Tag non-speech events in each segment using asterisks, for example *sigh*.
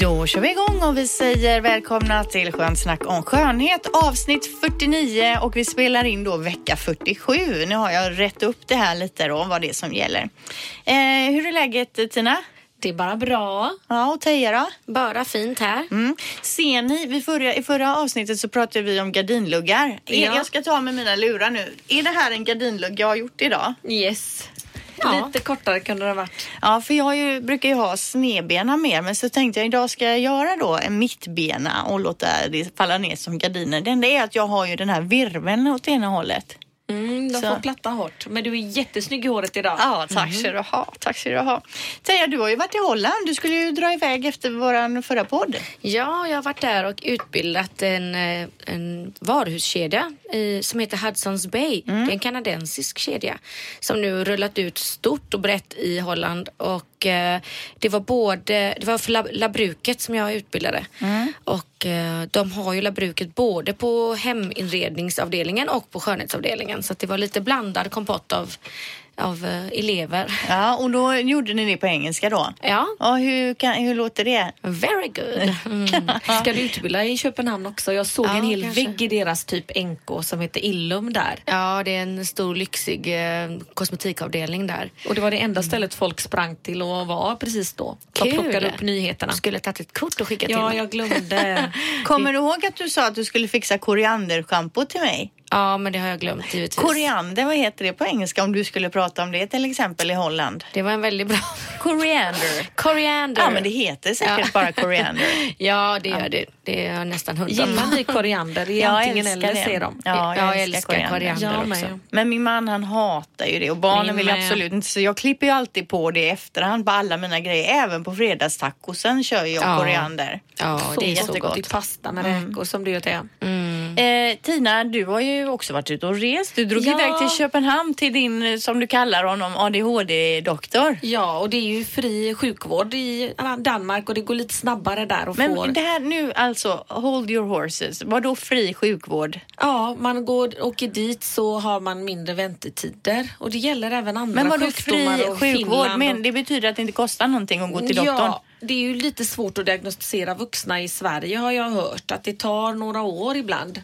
Då kör vi igång och vi säger välkomna till Skönt snack om skönhet avsnitt 49 och vi spelar in då vecka 47. Nu har jag rätt upp det här lite då vad det är som gäller. Eh, hur är läget Tina? Det är bara bra. Ja, och Teija då? Bara fint här. Mm. Ser ni, vid förra, i förra avsnittet så pratade vi om gardinluggar. Ja. Jag ska ta med mina lurar nu. Är det här en gardinlugg jag har gjort idag? Yes. Ja. Lite kortare kunde det ha varit. Ja, för jag ju, brukar ju ha snedbena mer, men så tänkte jag idag ska jag göra då en mittbena och låta det falla ner som gardiner. Det enda är att jag har ju den här virveln åt ena hållet. Mm, de Så. får platta hårt. Men du är jättesnygg i håret idag. Ja, tack ska du ha. Tack ska du ha. Teija, du har ju varit i Holland. Du skulle ju dra iväg efter våran förra podd. Ja, jag har varit där och utbildat en, eh, en varuhuskedja i, som heter Hudson's Bay. Det är en kanadensisk kedja som nu rullat ut stort och brett i Holland. Och eh, det var både, det var för lab, labbruket som jag utbildade. Och eh, de har ju labbruket både på heminredningsavdelningen och på skönhetsavdelningen. Så det var lite blandad kompott av, av eh, elever. Ja, och då gjorde ni det på engelska då? Ja. Ja, hur, kan, hur låter det? Very good. Mm. *laughs* Ska du utbilda i Köpenhamn också? Jag såg Ja, en hel kanske. vägg i deras typ NK som heter Illum där. Ja, det är en stor lyxig eh, kosmetikavdelning där. Och det var det enda stället folk sprang till och var precis då. De plockade upp nyheterna. Du skulle tagit ett kort och skickat till Ja, jag glömde. *laughs* Kommer du ihåg att du sa att du skulle fixa korianderschampo till mig? Ja, men det har jag glömt givetvis. Koriander, vad heter det på engelska om du skulle prata om det till exempel i Holland? Det var en väldigt bra... Coriander. Coriander. Ja, men det heter säkert Ja. bara coriander. *laughs* Ja, det gör det. Det är jag nästan hundra Gillar ni koriander? Det är Jag antingen älskar eller det. säger de. Ja, jag, jag älskar, älskar koriander. koriander. Också. Men min man han hatar ju det och barnen Min vill absolut inte så jag klipper ju alltid på det i efterhand på alla mina grejer. Även på fredagstacosen kör jag Ja. koriander. Ja, Så det är så gott. gott. I pasta med räkor som du gör till. Eh, Tina, du har ju också varit ute och rest. Du drog Ja. iväg till Köpenhamn till din, som du kallar honom, ADHD-doktor. Ja, och det är ju fri sjukvård i Danmark och det går lite snabbare där och får... Men det här nu alltså, hold your horses. Vad då fri sjukvård? Ja, man går, åker dit så har man mindre väntetider och det gäller även andra Men vad då fri och sjukvård? Finland Men och- det betyder att det inte kostar någonting att gå till doktorn? Ja, det är ju lite svårt att diagnostisera vuxna i Sverige har jag hört att det tar några år ibland.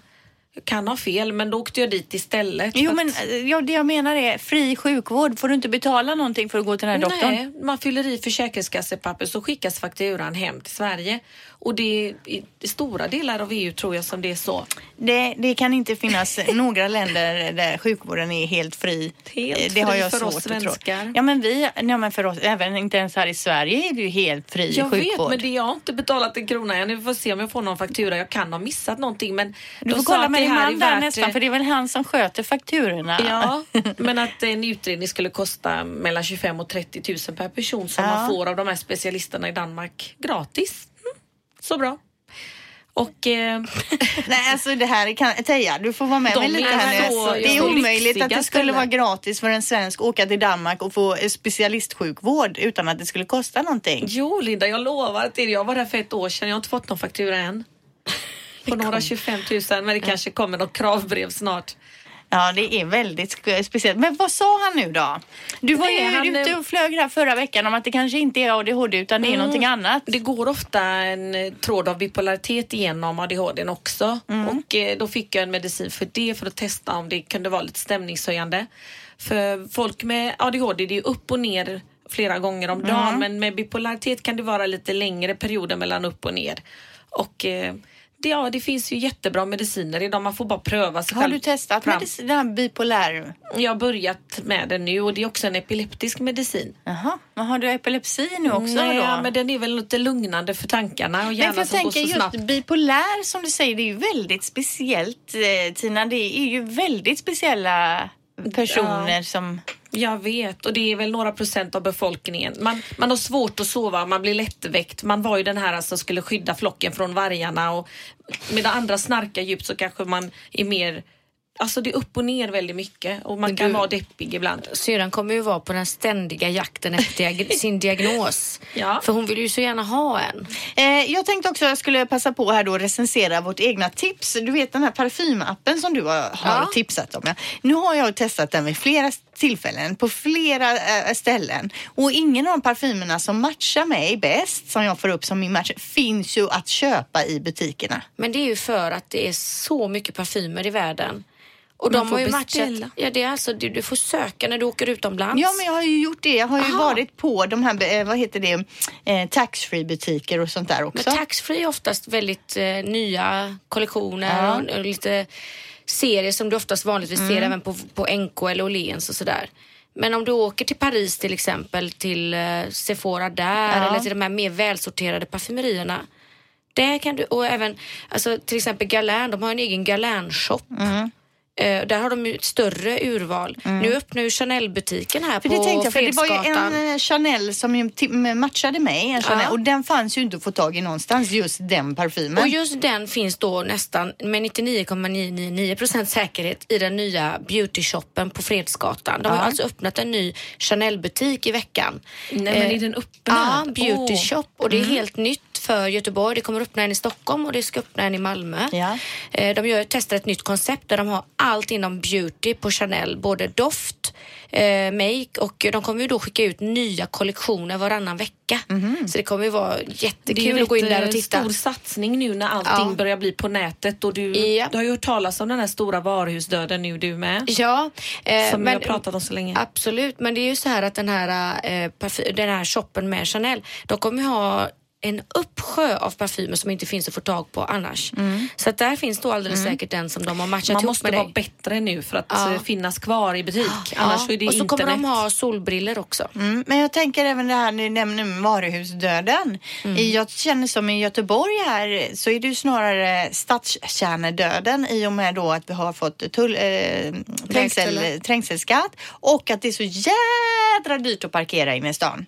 Jag kan ha fel men då åkte jag dit istället. Jo men att- eh, ja, det jag menar är fri sjukvård. Får du inte betala någonting för att gå till den här doktorn? Nej, man fyller i försäkringskassepapper så skickas fakturan hem till Sverige. Och det är i stora delar av EU tror jag som det är så. Det, det kan inte finnas *laughs* några länder där sjukvården är helt fri. Helt Eh, det har fri jag för svårt oss att tro. svenskar. Ja men vi, ja, men för oss, även inte ens här i Sverige är det ju helt fri Jag sjukvård. vet, men det, jag har inte betalat en krona än. Vi får se om jag får någon faktura. Jag kan ha missat någonting men Du får kolla med din man är där nästan för det är väl han som sköter fakturorna. Ja, *laughs* men att en utredning skulle kosta mellan 25 och 30 000 per person som Ja. man får av de här specialisterna i Danmark gratis. Så bra. Och eh, *laughs* Nej alltså det här kan, Teija du får vara med mig lite är här nu. Det är omöjligt att det skulle vara gratis för en svensk att åka till Danmark och få specialistsjukvård utan att det skulle kosta någonting. jo Linda, jag lovar dig. Jag var där för ett år sedan. Jag har inte fått någon faktura än. På några 25 000 men det kanske kommer något kravbrev snart. Ja, det är väldigt speciellt. Men vad sa han nu då? Du var ju han, ute och flög här förra veckan om att det kanske inte är ADHD utan det är någonting annat. Det går ofta en eh, tråd av bipolaritet igenom ADHD också. Och eh, då fick jag en medicin för det för att testa om det kunde vara lite stämningshöjande. För folk med ADHD det är upp och ner flera gånger om dagen men med bipolaritet kan det vara lite längre perioder mellan upp och ner. Och eh, det, ja, det finns ju jättebra mediciner idag. Man får bara pröva sig Har själv du testat fram. medicin, den här bipolär? Jag har börjat med den nu och det är också en epileptisk medicin. Jaha, men har du epilepsi nu också Nej, då? men den är väl lite lugnande för tankarna och hjärnan som går så just snabbt. bipolär som du säger, det är ju väldigt speciellt eh, Tina. Det är ju väldigt speciella personer som... Jag vet och det är väl några procent av befolkningen. Man, man har svårt att sova, man blir lättväckt. Man var ju den här som skulle skydda flocken från vargarna och medan andra snarkar djupt så kanske man är mer Alltså det är upp och ner väldigt mycket och man Men kan du- vara deppig ibland. Syrran kommer ju vara på den ständiga jakten efter diag- *laughs* sin diagnos. Ja. För hon vill ju så gärna ha en. Eh, jag tänkte också att jag skulle passa på här då och recensera vårt egna tips. Du vet den här parfymappen som du har, har Ja. tipsat om. Ja. Nu har jag testat den vid flera tillfällen på flera eh, ställen och ingen av de parfymerna som matchar mig bäst som jag får upp som min match finns ju att köpa i butikerna. Men det är ju för att det är så mycket parfymer i världen. Och de har ju beställa. matchat. Ja, det är alltså, du, du får söka när du åker utomlands. Ja, men jag har ju gjort det. Jag har ju Aha. varit på de här, eh, vad heter det, eh, taxfree butiker och sånt där Men också. taxfree är oftast väldigt eh, nya kollektioner Ja. och, och lite serier som du oftast vanligtvis Mm. ser även på, på NK eller Åhléns och sådär. Men om du åker till Paris till exempel, till eh, Sephora där Ja. eller till de här mer välsorterade parfymerierna. Där kan du, och även alltså, till exempel Galern, de har en egen Galern-shop. Mm. Eh, där har de ju ett större urval. Nu öppnar ju Chanel-butiken här För på det tänkte jag, för det var ju en eh, Chanel som matchade mig, en Chanel, Ja. och den fanns ju inte att få tag i någonstans, just den parfymen. Och just den finns då nästan med 99,999 procent säkerhet i den nya beautyshoppen på Fredsgatan. De har Ja. alltså öppnat en ny Chanel-butik i veckan. Nej, men Eh, är den öppen? Ja, här? beauty Åh. shop och det är helt nytt för Göteborg. Det kommer öppna en i Stockholm och det ska öppna en i Malmö. Ja. Eh, De gör, testar ett nytt koncept där de har allt inom beauty på Chanel, både doft, eh, make och de kommer ju då skicka ut nya kollektioner varannan vecka. Så det kommer ju vara Det är jättekul att gå in där och titta. stor satsning nu när allting Ja. börjar bli på nätet och du, Ja. du har ju hört talas om den här stora varuhusdöden nu du med. Ja, eh, Som vi har pratat om så länge. Absolut, men det är ju så här att den här, eh, den här shoppen med Chanel, de kommer ju ha en uppsjö av parfymer som inte finns att få tag på annars. Så att där finns då alldeles säkert den som de har matchat Man ihop måste med vara dig. bättre nu för att Ja. eh, finnas kvar i butik. *gasps* Annars är det och så internet. kommer de ha solbriller också. Mm, men jag tänker även det här ni nämner med varuhusdöden. Mm. I, jag känner som i Göteborg här så är det ju snarare stadskärnedöden i och med då att vi har fått tull, eh, trängsel, trängselskatt och att det är så jädra dyrt att parkera inne i stan.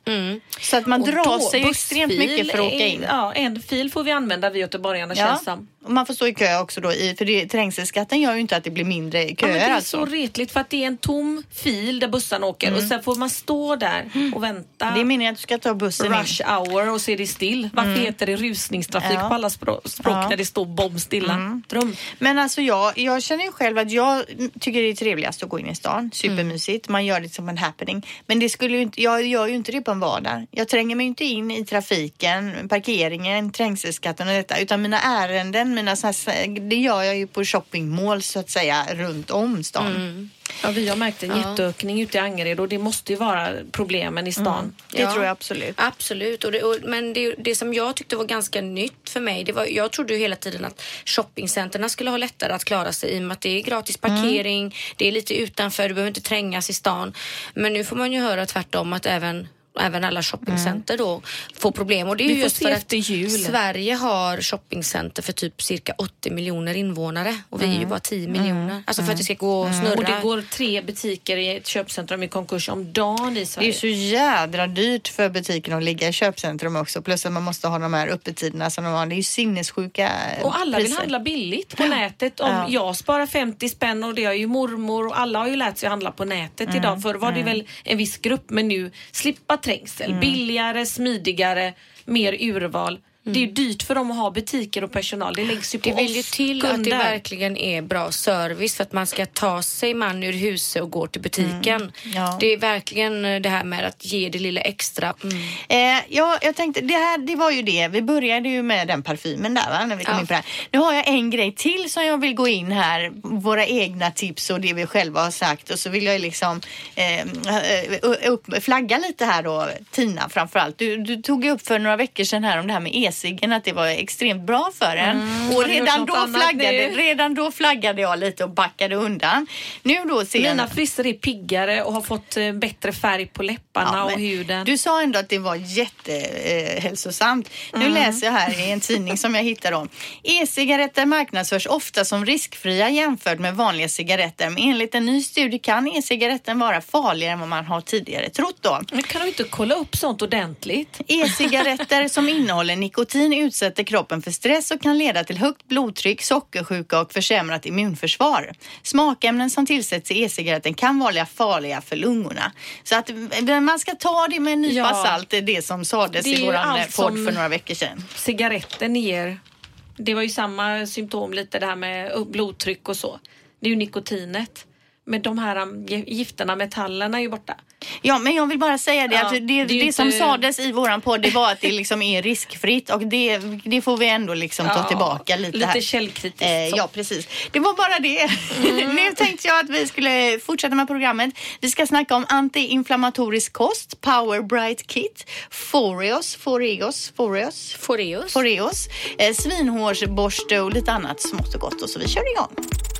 Så att man Och drar sig extremt mycket för att åka in. Ja, en fil får vi använda vi göteborgarna Ja, känns som. Man får stå i kö också då i, för det, trängselskatten gör ju inte att det blir mindre Ja, köer men det är alltså. så retligt för att det är en tom fil där bussarna åker och sen får man stå där och vänta. Det är meningen att du ska ta bussen Rush in. hour och så är det still. Varför heter det rusningstrafik Ja. på alla språk, språk Ja. när det står bombstilla? Dröm. Men alltså jag, jag känner ju själv att jag tycker det är trevligast att gå in i stan. Supermysigt. Man gör det som en happening. Men det skulle ju inte, jag gör ju inte det på en vardag. Jag tränger mig inte in i trafiken, parkeringen, trängselskatten och detta. Utan mina ärenden, mina så här, det gör jag ju på shoppingmål så att säga runt om stan. Ja, vi har märkt en Ja. jätteökning ute i Angered och det måste ju vara problemen i stan. Det Ja. tror jag absolut. Absolut, och det, och, men det, det som jag tyckte var ganska nytt för mig, det var, jag trodde ju hela tiden att shoppingcenterna skulle ha lättare att klara sig i och med att det är gratis parkering, det är lite utanför, du behöver inte trängas i stan. Men nu får man ju höra tvärtom att även Även alla shoppingcenter då får problem och det är ju just för att efter jul. Sverige har shoppingcenter för typ cirka 80 miljoner invånare och vi är ju bara 10 miljoner. Alltså för att det ska gå att snurra. Och det går tre butiker i ett köpcentrum i konkurs om dagen i Det är Sverige. så jädra dyrt för butiken att ligga i köpcentrum också. Plus att man måste ha de här öppettiderna som de har. Det är ju sinnessjuka Och alla vill priser. handla billigt på nätet. Om Ja. jag sparar 50 spänn och det har ju mormor och alla har ju lärt sig att handla på nätet Mm. idag. Förr var det väl en viss grupp men nu slippa trängsel, Mm. billigare, smidigare, mer urval. Det är ju dyrt för dem att ha butiker och personal. Det läggs ju på Det vill ju till kunder. att det verkligen är bra service för att man ska ta sig man ur huset och gå till butiken. Ja. Det är verkligen eh, det här med att ge det lilla extra. Mm. Eh, ja, jag tänkte, det här det var ju det. Vi började ju med den parfymen där va, när vi kom Ja. in på det här. Nu har jag en grej till som jag vill gå in här. Våra egna tips och det vi själva har sagt. Och så vill jag liksom eh, eh, upp, flagga lite här då, Tina framförallt. Du, du tog ju upp för några veckor sedan här om det här med e-ciggen att det var extremt bör för en. och du gjort redan då, flaggade, nu? redan då flaggade jag lite och backade undan. Nu då ser Mina frisser är piggare och har fått eh, bättre färg på läpparna Ja, och huden. Du sa ändå att det var jättehälsosamt. Nu Mm. läser jag här i en tidning som jag hittar om. E-cigaretter marknadsförs ofta som riskfria jämfört med vanliga cigaretter. Men enligt en ny studie kan e-cigaretten vara farligare än vad man har tidigare trott då. Men kan du inte kolla upp sånt ordentligt? E-cigaretter som innehåller nikotin utsätter kroppen för stress och kan leda till högt blodtryck, sockersjuka och försämrat immunförsvar. Smakämnen som tillsätts i e-cigaretten kan vara farliga för lungorna. Så att man ska ta det med en nypa Ja. salt, det är det som sades i våran eh, podd för några veckor sedan. Cigaretten ger. Det var ju samma symptom lite det här med blodtryck och så. Det är ju nikotinet. Men de här um, gifterna, metallerna är ju borta. Ja, men jag vill bara säga det Ja, att det, det det, ju som inte- sades i våran podd det var att det liksom är riskfritt och det, det får vi ändå liksom ta Ja, tillbaka lite, lite här. källkritiskt Eh, ja, precis. Det var bara det. *laughs* nu tänkte jag att vi skulle fortsätta med programmet. Vi ska snacka om antiinflammatorisk kost, Power Bright Kit, Foreos, Foreos, Foreos, Foreos. Foreos, eh, svinhårsborste och lite annat smått och gott och så vi kör igång.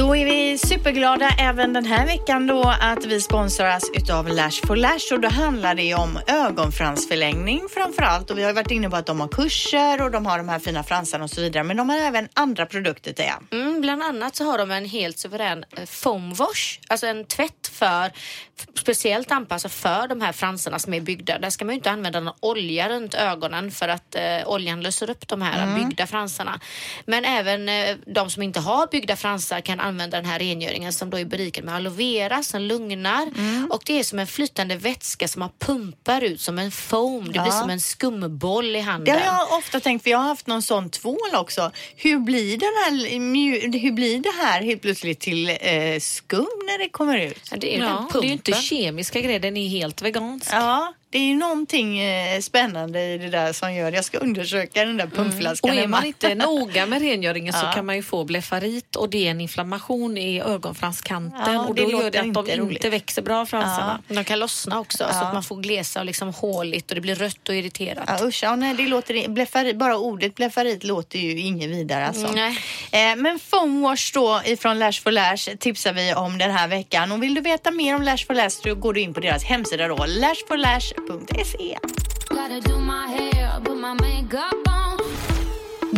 Då är vi superglada även den här veckan då att vi sponsras utav Lash for Lash. Och då handlar det om ögonfransförlängning framför allt och vi har ju varit inne på att de har kurser och de har de här fina fransarna och så vidare. Men de har även andra produkter till Mm, bland annat så har de en helt suverän eh, foam wash, alltså en tvätt för speciellt anpassad för de här fransarna som är byggda. Där ska man ju inte använda någon olja runt ögonen för att eh, oljan löser upp de här byggda fransarna. Men även eh, de som inte har byggda fransar kan använda den här rengöringen som då är berikad med aloe vera som lugnar och det är som en flytande vätska som man pumpar ut som en foam. Det blir Ja. som en skumboll i Det handen. har jag ofta tänkt, för jag har haft någon sån tvål också. Hur blir, den här, hur blir det här helt plötsligt till eh, skum när det kommer ut? Ja, det är ju den Ja, det är ju inte pumpen. kemiska grejer, den är helt vegansk. Ja, det är ju någonting eh, spännande i det där som gör Jag ska undersöka den där pumpflaskan Och är man inte *laughs* noga med rengöringen så Ja. kan man ju få blefarit och det är en inflammation i ögonfranskanten Ja, och det då gör det att de inte inte roligt. växer bra fransarna. De kan lossna också så att man får glesa och liksom håligt och det blir rött och irriterat. Ja, usch, ja, nej, det låter, blefarit, bara ordet blefarit låter ju inget vidare alltså. Nej. Eh, men Foamwash då ifrån Lash for Lash tipsar vi om den här veckan. Och vill du veta mer om Lash for Lash så går du in på deras hemsida då, lashforlash.se. Gotta do my hair, put my makeup.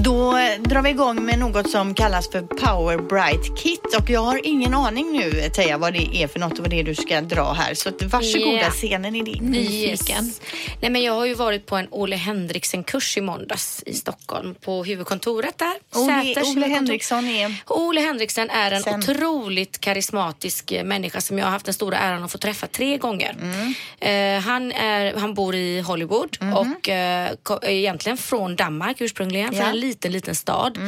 Då drar vi igång med något som kallas för Power Bright Kit och jag har ingen aning nu Teija vad det är för något och vad det är du ska dra här så varsågoda Ja. scenen är din. Yes. Nej, men jag har ju varit på en Ole Henriksen-kurs i måndags i Stockholm på huvudkontoret där. Ole, Säters Ole. Henriksson är... Ole Henriksen är en Sen- otroligt karismatisk eh, människa som jag har haft den stora äran att få träffa tre gånger. Mm. Eh, han, är, han bor i Hollywood och eh, ko- är egentligen från Danmark ursprungligen, Ja. En liten, liten stad.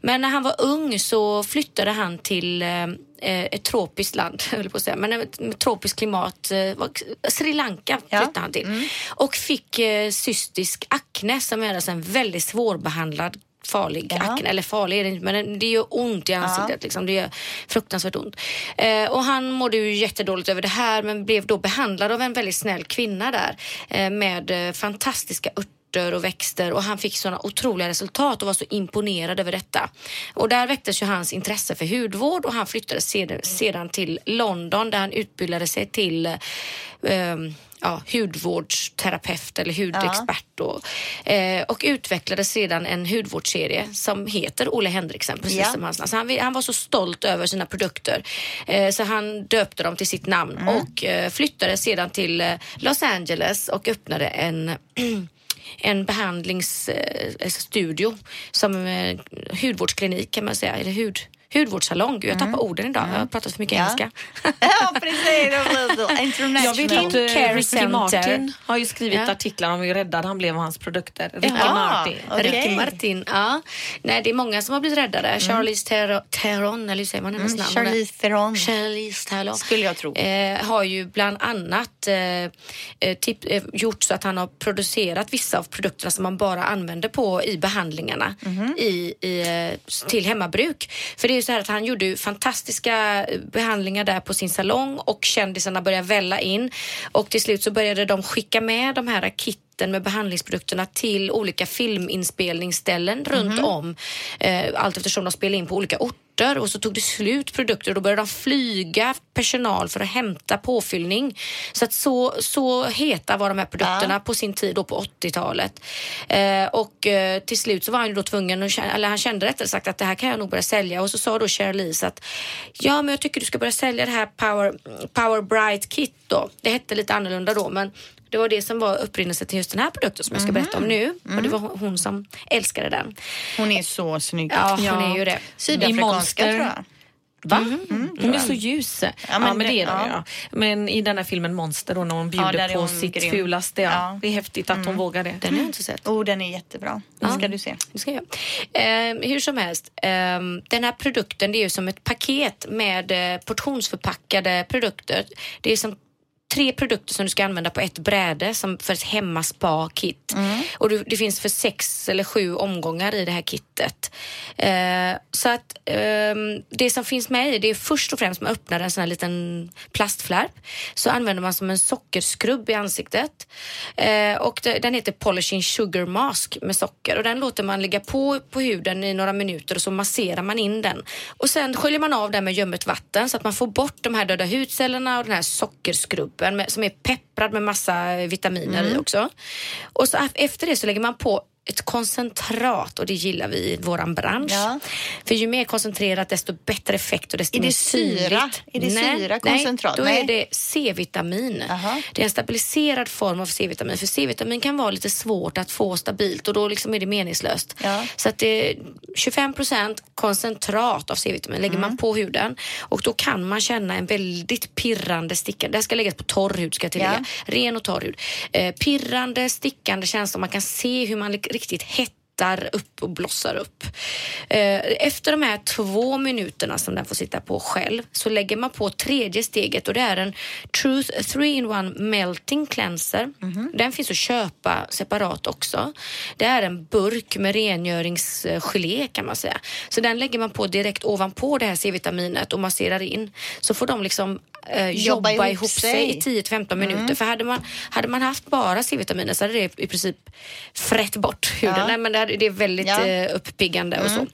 Men när han var ung så flyttade han till eh, ett tropiskt land, *laughs* höll på att säga, men ett, tropiskt klimat. Eh, Sri Lanka Ja. flyttade han till. Och fick eh, cystisk akne som är alltså en väldigt svårbehandlad farlig Jaha. akne, eller farlig är det inte men det gör ont i ansiktet. Liksom. Det gör fruktansvärt ont. Eh, och han mådde ju jättedåligt över det här men blev då behandlad av en väldigt snäll kvinna där eh, med fantastiska örter och växter och han fick sådana otroliga resultat och var så imponerad över detta. Och där väcktes ju hans intresse för hudvård och han flyttade sedan, sedan till London där han utbildade sig till eh, ja, hudvårdsterapeut eller hudexpert och, eh, och utvecklade sedan en hudvårdsserie som heter Olle Henriksen, precis Ja. som hans namn. Han, han var så stolt över sina produkter eh, så han döpte dem till sitt namn Mm. och eh, flyttade sedan till eh, Los Angeles och öppnade en *clears throat* en behandlingsstudio eh, alltså som eh, hudvårdsklinik kan man säga, eller hud, hudvårdssalong. Gud, jag tappar orden idag. Jag har pratat för mycket Mm. Ja. engelska. *laughs* ja, precis. *laughs* International. Jag vet att Ricky Center. Martin har ju skrivit Ja. artiklar om hur räddad han blev av hans produkter. Ricky Ja, Martin. okej. Ricky Martin, ja. Nej, det är många som har blivit räddade. Charlize Theron, Theron, eller hur säger man hennes Mm, namn? Charlize Theron. Charlize Theron. Skulle jag tro. Eh, har ju bland annat eh, eh, tip, eh, gjort så att han har producerat vissa av produkterna som man bara använder på i behandlingarna Mhm. i, i, eh, till hemmabruk. För det är ju så här att han gjorde fantastiska eh, behandlingar där på sin salong och kändisarna började välla in. Och till slut så började de skicka med de här kitten med behandlingsprodukterna till olika filminspelningsställen runt om eh, allt eftersom de spelade in på olika orter och så tog det slut produkter och då började de flyga personal för att hämta påfyllning. Så att så, så heta var de här produkterna på sin tid då på 80-talet. Eh, och eh, till slut så var han ju då tvungen, att, eller han kände rättare sagt att det här kan jag nog börja sälja och så sa då Cheryl att ja men jag tycker du ska börja sälja det här Power, Power Bright Kit då. Det hette lite annorlunda då men det var det som var upprinnelsen till just den här produkten som jag ska berätta om nu. Och det var hon- som älskade den. Hon är så snygg. Ja, hon är ju det. Sydafrikanska Monster. tror jag. Va? Hon är så ljus. Ja, men, men det är det- de, ja. ja. Men i den här filmen Monster då, när hon Ja, bjuder är på hon sitt grym. fulaste. Ja. Ja. Det är häftigt att hon vågar det. Den har jag inte sett. Oh, den är jättebra. Den ska du se. Det ska jag. Eh, hur som helst, eh, den här produkten det är ju som ett paket med eh, portionsförpackade produkter. Det är som tre produkter som du ska använda på ett bräde som för ett hemmaspa-kit. Och du, det finns för sex eller sju omgångar i det här kittet. Eh, så att ehm, det som finns med i det är först och främst man öppnar en sån här liten plastflärp så använder man som en sockerskrubb i ansiktet. Eh, och det, den heter Polishing Sugar Mask med socker och den låter man ligga på på huden i några minuter och så masserar man in den. Och sen sköljer man av den med ljummet vatten så att man får bort de här döda hudcellerna och den här sockerskrubben med, som är pepprad med massa vitaminer i också. Och så efter det så lägger man på ett koncentrat och det gillar vi i våran bransch. Ja. För ju mer koncentrerat desto bättre effekt och desto Är mer syra? syrligt. Är det syra, nej, koncentrat? då Nej. är det C-vitamin. Aha. Det är en stabiliserad form av C-vitamin. För C-vitamin kan vara lite svårt att få stabilt och då liksom är det meningslöst. Ja. Så att det är 25% koncentrat av C-vitamin lägger Mm. man på huden och då kan man känna en väldigt pirrande stickande. Det här ska läggas på torr hud ska jag tillägga. Ren och torr hud. Eh, pirrande, stickande känsla. Man kan se hur man riktigt hettar upp och blossar upp. Eh, Efter de här två minuterna som den får sitta på själv så lägger man på tredje steget och det är en Truth 3-in-1 Melting Cleanser. Den finns att köpa separat också. Det är en burk med rengöringsgelé kan man säga. Så den lägger man på direkt ovanpå det här C-vitaminet och masserar in. Så får de liksom eh, jobba, Jobba ihop sig i sig. 10-15 minuter. För hade man, hade man haft bara C-vitaminer så hade det i princip frätt bort huden. Ja. Nej, men det, hade, det är väldigt Ja. eh, uppiggande och så.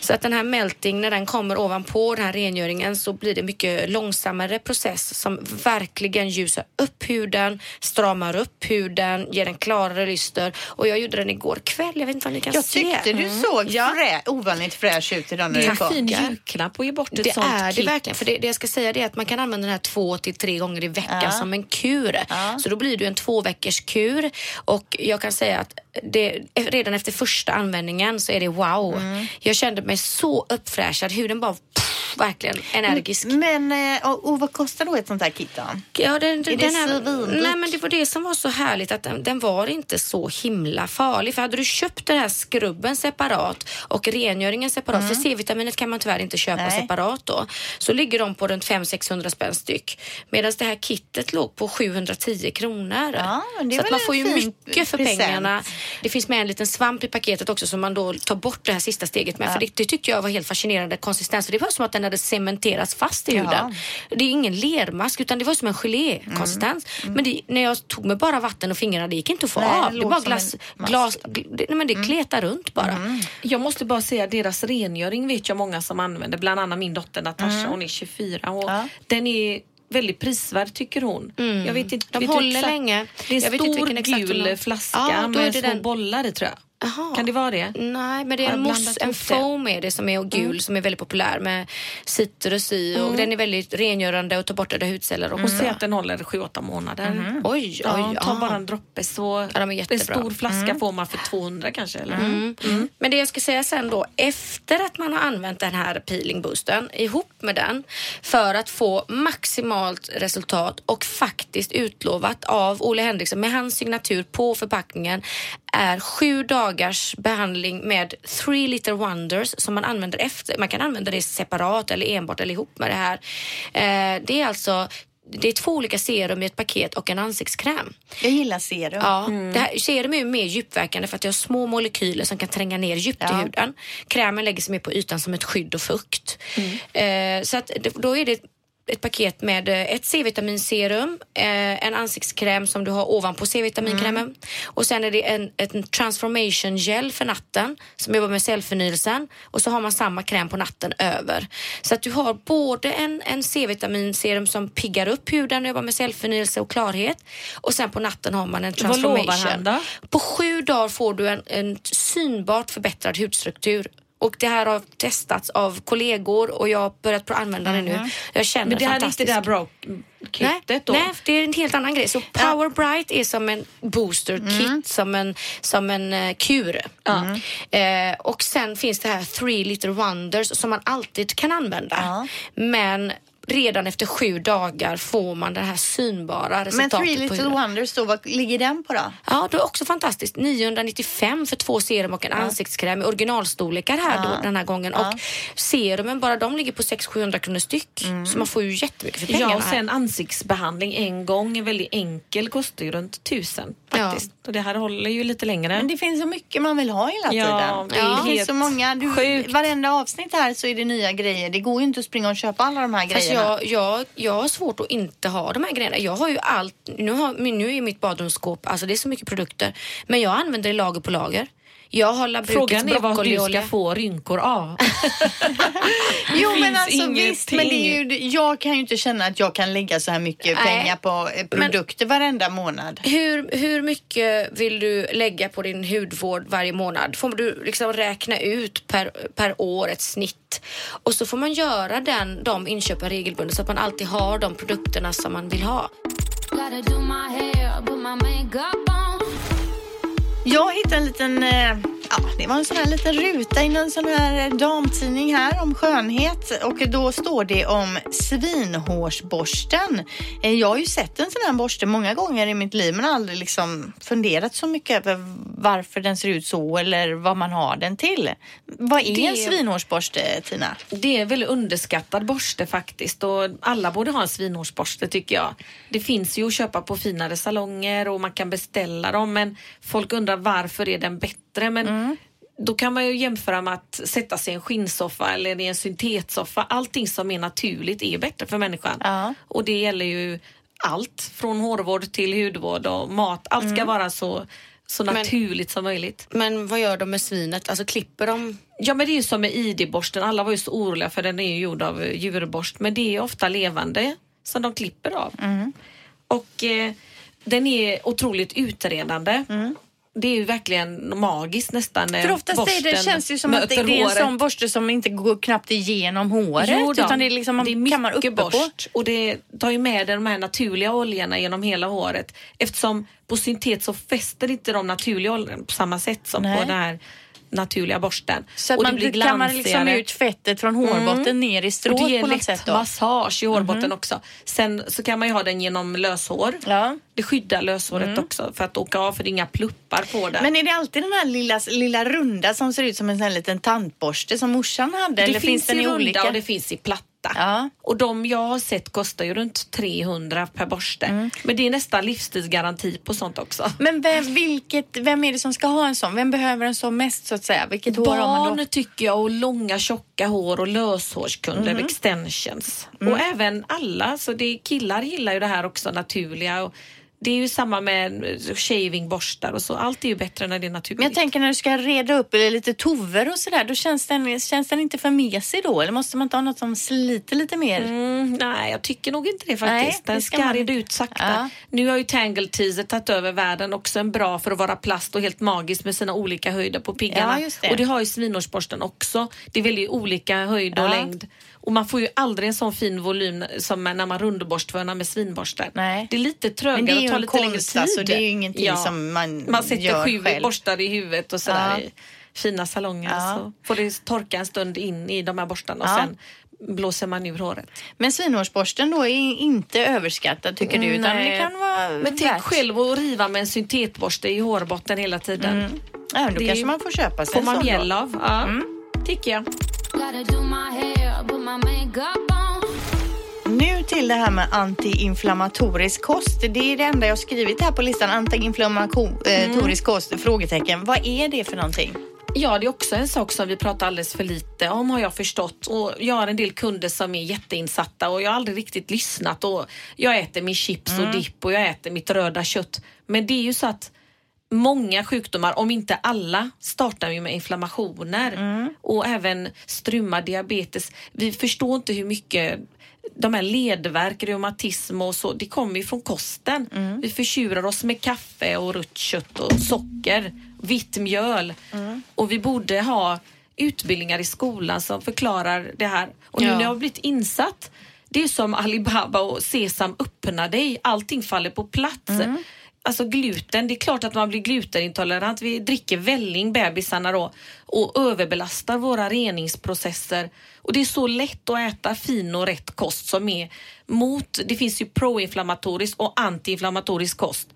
Så att den här melting, när den kommer ovanpå den här rengöringen så blir det mycket långsammare process som verkligen ljusar upp huden, stramar upp huden, ger en klarare lyster. Och jag gjorde den igår kväll, jag vet inte om ni kan Jag se. tyckte du såg Ja. frä, ovanligt fräsch ut idag när Det är en fin julklapp att ge bort ett Det sånt är det kit. verkligen. För det, det jag ska säga är att man kan använda här två till tre gånger i veckan Ja. som en kur. Så då blir det en två veckors kur. Och jag kan säga att det, redan efter första användningen så är det wow. Mm. Jag kände mig så uppfräschad. Huden bara pff, verkligen energisk. Men eh, och, och vad kostar då ett sånt här kit då? Ja, den, Är det den här, svindyrt? nej, men det var det som var så härligt att den, den var inte så himla farlig. För hade du köpt den här skrubben separat och rengöringen separat, för C-vitaminet kan man tyvärr inte köpa Mm. Nej. separat då, så ligger de på runt 500-600 spänn styck. Medan det här kittet låg på 710 kronor. Ja, det är så att man får ju mycket för present. pengarna. Det finns med en liten svamp i paketet också som man då tar bort det här sista steget med. För det, det tyckte jag var helt fascinerande konsistens. För det var som att den hade cementerats fast i Ja. huden. Det är ingen lermask utan det var som en gelékonsistens. Men det, när jag tog med bara vatten och fingrarna det gick inte att få Mm. Nej, det av. Det låg bara glas, glas, gl- det, nej, men det kletar runt bara. Jag måste bara säga deras rengöring vet jag många som använder. Bland annat min dotter Natasha, Mm. hon är 24 och Ja. den är väldigt prisvärd tycker hon. Jag vet inte, De vet håller exakt- länge. Det är en stor gul flaska Ja, med små den. bollar i tror jag. Jaha. Kan det vara det? Nej, men det är en mousse, en foam är det som är gul som är väldigt populär med citrus i och den är väldigt rengörande och tar bort döda hudceller också. Och se att den håller 7-8 månader. Oj, oj, Ja, ta bara en droppe så Ja, de är en stor flaska får man för 200 kanske. Eller? Mm. Men det jag ska säga sen då, efter att man har använt den här peeling boosten ihop med den för att få maximalt resultat och faktiskt utlovat av Olle Henriksson med hans signatur på förpackningen är sju dagars behandling med three liter wonders som man använder efter. Man kan använda det separat eller enbart eller ihop med det här. Eh, det är alltså det är två olika serum i ett paket och en ansiktskräm. Jag gillar serum. Ja, det här, serum är ju mer djupverkande för att det har små molekyler som kan tränga ner djupt i Ja. huden. Krämen lägger sig mer på ytan som ett skydd och fukt. Eh, så att, då är det ett paket med eh, ett C-vitaminserum, eh, en ansiktskräm som du har ovanpå C-vitaminkrämen och sen är det en, en transformation gel för natten som jobbar med cellförnyelsen och så har man samma kräm på natten över. Så att du har både en, en C-vitaminserum som piggar upp huden och jobbar med cellförnyelse och klarhet och sen på natten har man en Vad lovar transformation. han då? På sju dagar får du en, en synbart förbättrad hudstruktur. Och det här har testats av kollegor och jag har börjat använda det nu. Jag känner Men det här är inte det där bra Nej, då? nej, det är en helt annan grej. Så Power Bright är som en booster kit, som en, som en uh, kur. Eh, och sen finns det här Three Little Wonders som man alltid kan använda. Men redan efter sju dagar får man det här synbara Men resultatet Three på Little. Wonders då, vad ligger den på då? Ja, det är också fantastiskt. 995 för två serum och en ansiktskräm i originalstorlekar här då, den här gången. Och serumen, bara de ligger på 600-700 kronor styck. Så man får ju jättemycket för pengarna Ja, och sen ansiktsbehandling en gång, är väldigt enkel, kostar ju runt tusen faktiskt. Och det här håller ju lite längre. Men det finns så mycket man vill ha hela Ja, tiden. det är det finns så många. Du, sjukt. varenda avsnitt här så är det nya grejer. Det går ju inte att springa och köpa alla de här Fast grejerna. Jag, jag, jag har svårt att inte ha de här grejerna. Jag har ju allt. Nu, har, nu är mitt badrumsskåp, alltså det är så mycket produkter. Men jag använder det lager på lager. Jag har Frågan är vad du ska få rynkor av. *laughs* Jo men alltså visst, men det är ju, jag kan ju inte känna att jag kan lägga så här mycket Nej. pengar på eh, produkter varenda månad. Hur, hur mycket vill du lägga på din hudvård varje månad? Får du liksom räkna ut per, per år ett snitt och så får man göra den, de inköpen regelbundet så att man alltid har de produkterna som man vill ha. Gotta do my hair, put my makeup. Jag hittade en liten, eh, ja det var en sån här liten ruta i någon sån här eh, damtidning här om skönhet och då står det om svinhårsborsten. Eh, Jag har ju sett en sån här borste många gånger i mitt liv men aldrig liksom funderat så mycket över varför den ser ut så eller vad man har den till. Vad är en Det- svinhårsborste Tina? Det är en väldigt underskattad borste faktiskt och alla borde ha en svinhårsborste tycker jag. Det finns ju att köpa på finare salonger och man kan beställa dem men folk undrar varför är den bättre? Men då kan man ju jämföra med att sätta sig i en skinnsoffa eller i en syntetsoffa. Allting som är naturligt är bättre för människan. Ja. Och det gäller ju allt från hårvård till hudvård och mat. Allt ska vara så, så Men- naturligt som möjligt. Men vad gör de med svinet? Alltså klipper de? Ja men det är ju som med ID-borsten, alla var ju så oroliga för den är ju gjord av djurborst men det är ofta levande som de klipper av. Och eh, den är otroligt utredande. Det är ju verkligen magiskt nästan när För oftast är det, känns ju som att det, är en sån borste som inte går knappt igenom håret. Jo då, utan det är liksom man det är kammar uppe mycket på. borst och det tar ju med de här naturliga oljorna genom hela håret. Eftersom på syntet så fäster inte de naturliga oljorna på samma sätt som Nej. på den här naturliga borsten. Så och man kammar liksom glansigare. ut fettet från hårbotten ner i Och strået det ger på något lätt sätt då. Massage i hårbotten också. Sen så kan man ju ha den genom löshår. Ja. Mm. Det skyddar löshåret också för att åka av för det är inga pluppar på det. Men är det alltid den här lilla, lilla runda som ser ut som en sån här liten tandborste som morsan hade? det eller finns den i i runda olika? och det finns i platta. Ja. Och de jag har sett kostar ju runt 300 per borste. Mm. Men det är nästan livstidsgaranti på sånt också. Men vem, vilket, vem är det som ska ha en sån? Vem behöver en sån mest så att säga? Vilket hår har man då? Barn tycker jag och långa tjocka hår och löshårskunder, Mhm. extensions. Mm. Och även alla, så det, killar gillar ju det här också naturliga. Och det är ju samma med shavingborstar och så. Allt är ju bättre när det är naturligt. Men jag tänker när du ska reda upp eller lite tover och sådär, då känns den, känns den inte för mesig då? Eller måste man inte ha något som sliter lite mer? Mm, nej, jag tycker nog inte det faktiskt. Nej, Den det ska ska man- reda ut sakta. Ja. Nu har ju Tangle Teaser tagit över världen. Också en bra för att vara plast och helt magisk med sina olika höjder på piggarna. Ja, just det. Och det har ju svinhårsborsten också. Det är väldigt olika höjd och Ja. längd. Och man får ju aldrig en sån fin volym som när man rundborstvörnar med svinborsten. Nej. Det är lite trögare det är ju och tar lite längre konst, tid. alltså. Det är ju ingenting som man Man sätter sju själv. borstar i huvudet och sådär Ja. i fina salonger. Ja. Så får det torka en stund in i de här borstarna och Ja. sen blåser man ur håret. Men svinhårsborsten då är inte överskattad tycker du? Utan Nej. det kan vara Men tänk värt. själv att riva med en syntetborste i hårbotten hela tiden. Ja, men då Det kanske man får köpa sig Får en man sån då. mjäll av. Ja, tycker jag. Nu till det här med antiinflammatorisk kost. Det är det enda jag har skrivit här på listan. Antiinflammatorisk kost? Frågetecken. Vad är det för någonting? Ja, det är också en sak som vi pratar alldeles för lite om har jag förstått. Och jag har en del kunder som är jätteinsatta och jag har aldrig riktigt lyssnat. Och jag äter min chips och dipp och jag äter mitt röda kött. Men det är ju så att många sjukdomar, om inte alla, startar ju med inflammationer. Och även struma, diabetes. Vi förstår inte hur mycket de här ledvärk, reumatism och så, det kommer ju från kosten. Vi förtjurar oss med kaffe och rött kött och socker, vitt mjöl. Och vi borde ha utbildningar i skolan som förklarar det här. Och nu Ja. när jag har blivit insatt, det är som Alibaba och Sesam öppna dig, allting faller på plats. Alltså gluten, det är klart att man blir glutenintolerant. Vi dricker välling, bebisarna då, och överbelastar våra reningsprocesser. Och det är så lätt att äta fin och rätt kost som är mot, det finns ju proinflammatorisk och antiinflammatorisk kost.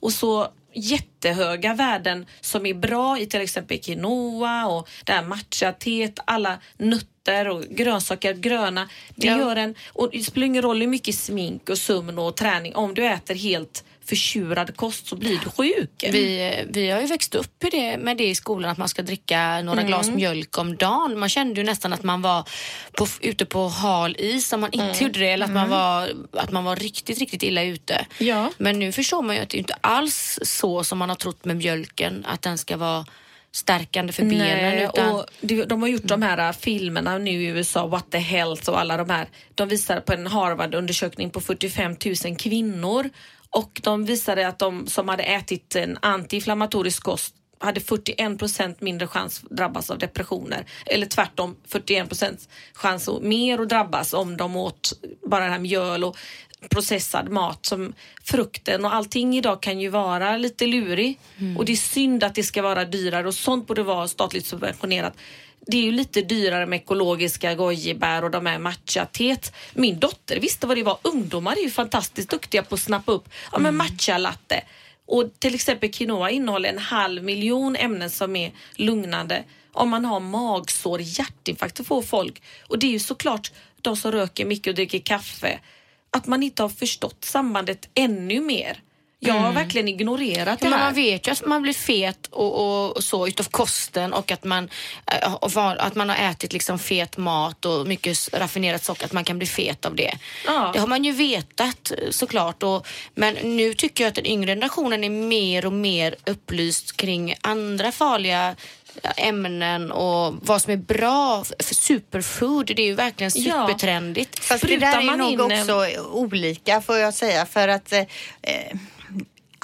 Och så jättehöga värden som är bra i till exempel quinoa och det här matcha-teet, alla nötter och grönsaker, gröna. Det Ja. gör en, och det spelar ingen roll hur mycket smink och sömn och träning, om du äter helt förtjurad kost så blir du sjuk. Vi, vi har ju växt upp i det, med det i skolan att man ska dricka några glas mjölk om dagen. Man kände ju nästan att man var på, ute på hal is om man inte gjorde det eller att man, var, att man var riktigt, riktigt illa ute. Ja. Men nu förstår man ju att det inte alls så som man har trott med mjölken, att den ska vara stärkande för benen. Nej, Utan, och de har gjort de här äh, filmerna nu i USA, What the Health och alla de här. De visar på en Harvard-undersökning på 45 000 kvinnor och de visade att de som hade ätit en antiinflammatorisk kost hade 41 procent mindre chans att drabbas av depressioner. Eller tvärtom 41 procent chans att mer att drabbas om de åt bara här mjöl och processad mat som frukten och allting idag kan ju vara lite lurig och det är synd att det ska vara dyrare och sånt borde vara statligt subventionerat. Det är ju lite dyrare med ekologiska gojibär och de här matcha-teet. Min dotter visste vad det var. Ungdomar är ju fantastiskt duktiga på att snappa upp ja, men matcha-latte. Och till exempel quinoa innehåller en halv miljon ämnen som är lugnande. Om man har magsår, hjärtinfarkt, får folk. Och det är ju såklart de som röker mycket och dricker kaffe. Att man inte har förstått sambandet ännu mer. Jag har verkligen ignorerat Ja, det här. man vet ju att man blir fet och, och, och så utav kosten och att man, äh, och var, att man har ätit liksom fet mat och mycket raffinerat socker, att man kan bli fet av det. Ja. Det har man ju vetat eh, såklart. Och, men nu tycker jag att den yngre generationen är mer och mer upplyst kring andra farliga eh, ämnen och vad som är bra för superfood. Det är ju verkligen Ja. supertrendigt. Fast det Sprutar där är man nog in, eh, också olika får jag säga för att eh, eh,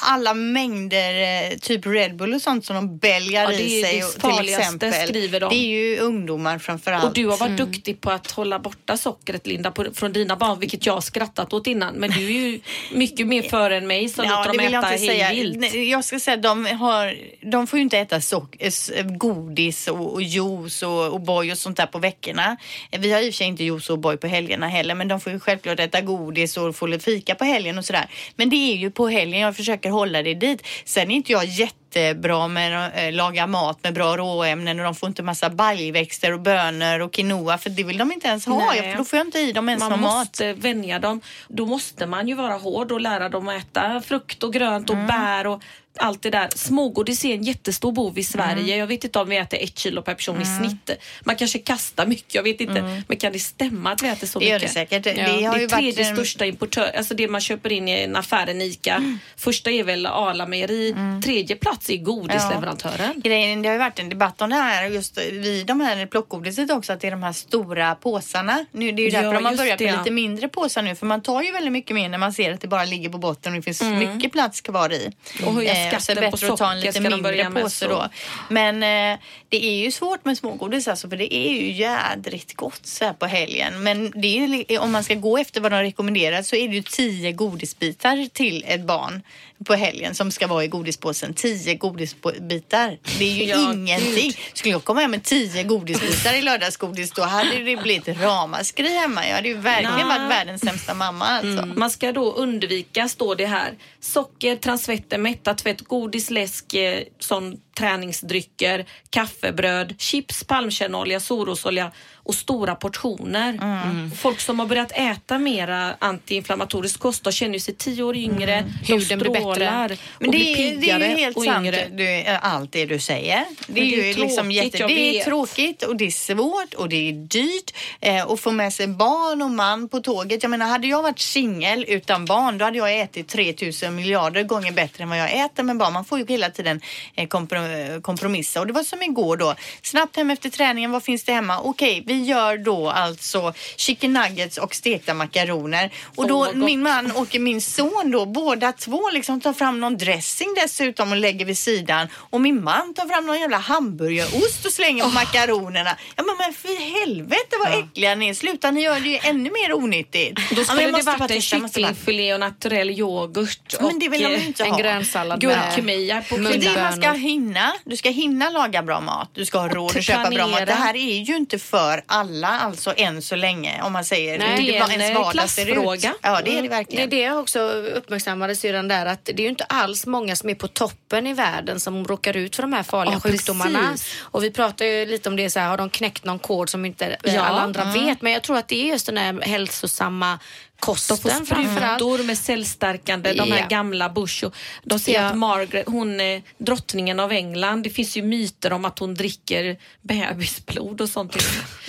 alla mängder eh, typ Red Bull och sånt som de bälgar Ja, i sig det och, till exempel. skriver de. Det är ju ungdomar framför allt. Och du har varit duktig på att hålla borta sockret Linda på, från dina barn, vilket jag har skrattat åt innan. Men du är ju mycket mer *laughs* före än mig som Ja, låter dem jag äta inte säga. vilt. Jag ska säga de, har, de får ju inte äta sock, godis och, och juice och, och boy och sånt där på veckorna. Eh, Vi har i och för sig inte juice och boy på helgerna heller men de får ju självklart äta godis och få fika på helgen och sådär. Men det är ju på helgen jag försöker försöker hålla dig dit. Sen är inte jag jätte jättebra med att eh, laga mat med bra råämnen och de får inte massa baljväxter och bönor och quinoa för det vill de inte ens ha. Nej. För då får jag inte i dem ens Man någon mat. måste vänja dem. Då måste man ju vara hård och lära dem att äta frukt och grönt och Mm. bär och allt det där. Smågodis är en jättestor bov i Sverige. Mm. Jag vet inte om vi äter ett kilo per person i snitt. Man kanske kastar mycket, jag vet inte. Men kan det stämma att vi äter så Mm. Det gör mycket? det säkert. Ja. Det har det är tredje varit en- största importör, alltså det man köper in i en affären ICA. Mm. Första är väl Arla Mejeri, tredje plats är godisleverantören. Grejen, det har ju varit en debatt om det här just vid de här plockgodiset också att det är de här stora påsarna. Nu, det är ju Ja, därför de har börjat det, med ja. lite mindre påsar nu för man tar ju väldigt mycket mer när man ser att det bara ligger på botten och det finns mycket plats kvar i. Och höja så är det skatten på bättre att ta en socker lite mindre påse så. då. Men eh, det är ju svårt med smågodis alltså för det är ju jädrigt gott så här på helgen. Men det är om man ska gå efter vad de rekommenderar så är det ju tio godisbitar till ett barn på helgen som ska vara i godispåsen. Tio godisbitar. Det är ju *laughs* Ja, ingenting. Skulle jag komma hem med tio godisbitar i lördagsgodis då hade det blivit ramaskri hemma. Jag hade ju verkligen varit världens sämsta mamma alltså. Man ska då undvika, står det här, socker, transfetter, mättat fett, godis, läsk, eh, sån träningsdrycker, kaffebröd, chips, palmkärnolja, solrosolja och stora portioner. Mm. Folk som har börjat äta mera antiinflammatorisk kost de känner sig tio år yngre, de Huden blir bättre. strålar Men och det, blir är- det är piggare ju helt och sant, yngre. du, allt det du säger. Det är, det är ju liksom tråkigt, jätte, jag det är tråkigt och det är svårt och det är dyrt eh, att få med sig barn och man på tåget. Jag menar, hade jag varit singel utan barn, då hade jag ätit 3000 miljarder gånger bättre än vad jag äter med barn. Man får ju hela tiden eh, kompro- kompromissa och det var som igår då. Snabbt hem efter träningen, vad finns det hemma? Okej, vi gör då alltså chicken nuggets och stekta makaroner. Och då gott. min man och min son då, båda två liksom tar fram någon dressing dessutom och lägger vid sidan. Och min man tar fram någon jävla hamburgerost och slänger på makaronerna. Ja men, men för helvete vad äckliga ni är. Sluta, ni gör det ju ännu mer onyttigt. Då Ja, men skulle jag det varit en kycklingfilé och naturell yoghurt Men det vill de och inte En ha. grönsallad med gurkmeja på är det man ska hinna. Du ska hinna laga bra mat. Du ska ha råd att köpa bra mat. Det här är ju inte för alla, alltså än så länge. Om man säger Nej, det är en, ens eh, vardag klassfråga. Ja, det är det Det är verkligen. det också uppmärksammades ju den där att det är ju inte alls många som är på toppen i världen som råkar ut för de här farliga Ja, sjukdomarna. precis. Och vi pratar ju lite om det så här, har de knäckt någon kod som inte eh, Ja, alla andra mm. vet? Men jag tror att det är just den här hälsosamma kosten sprutor med cellstärkande, de här gamla Bush. Och de säger att Margaret, hon är drottningen av England. Det finns ju myter om att hon dricker bebisblod och sånt.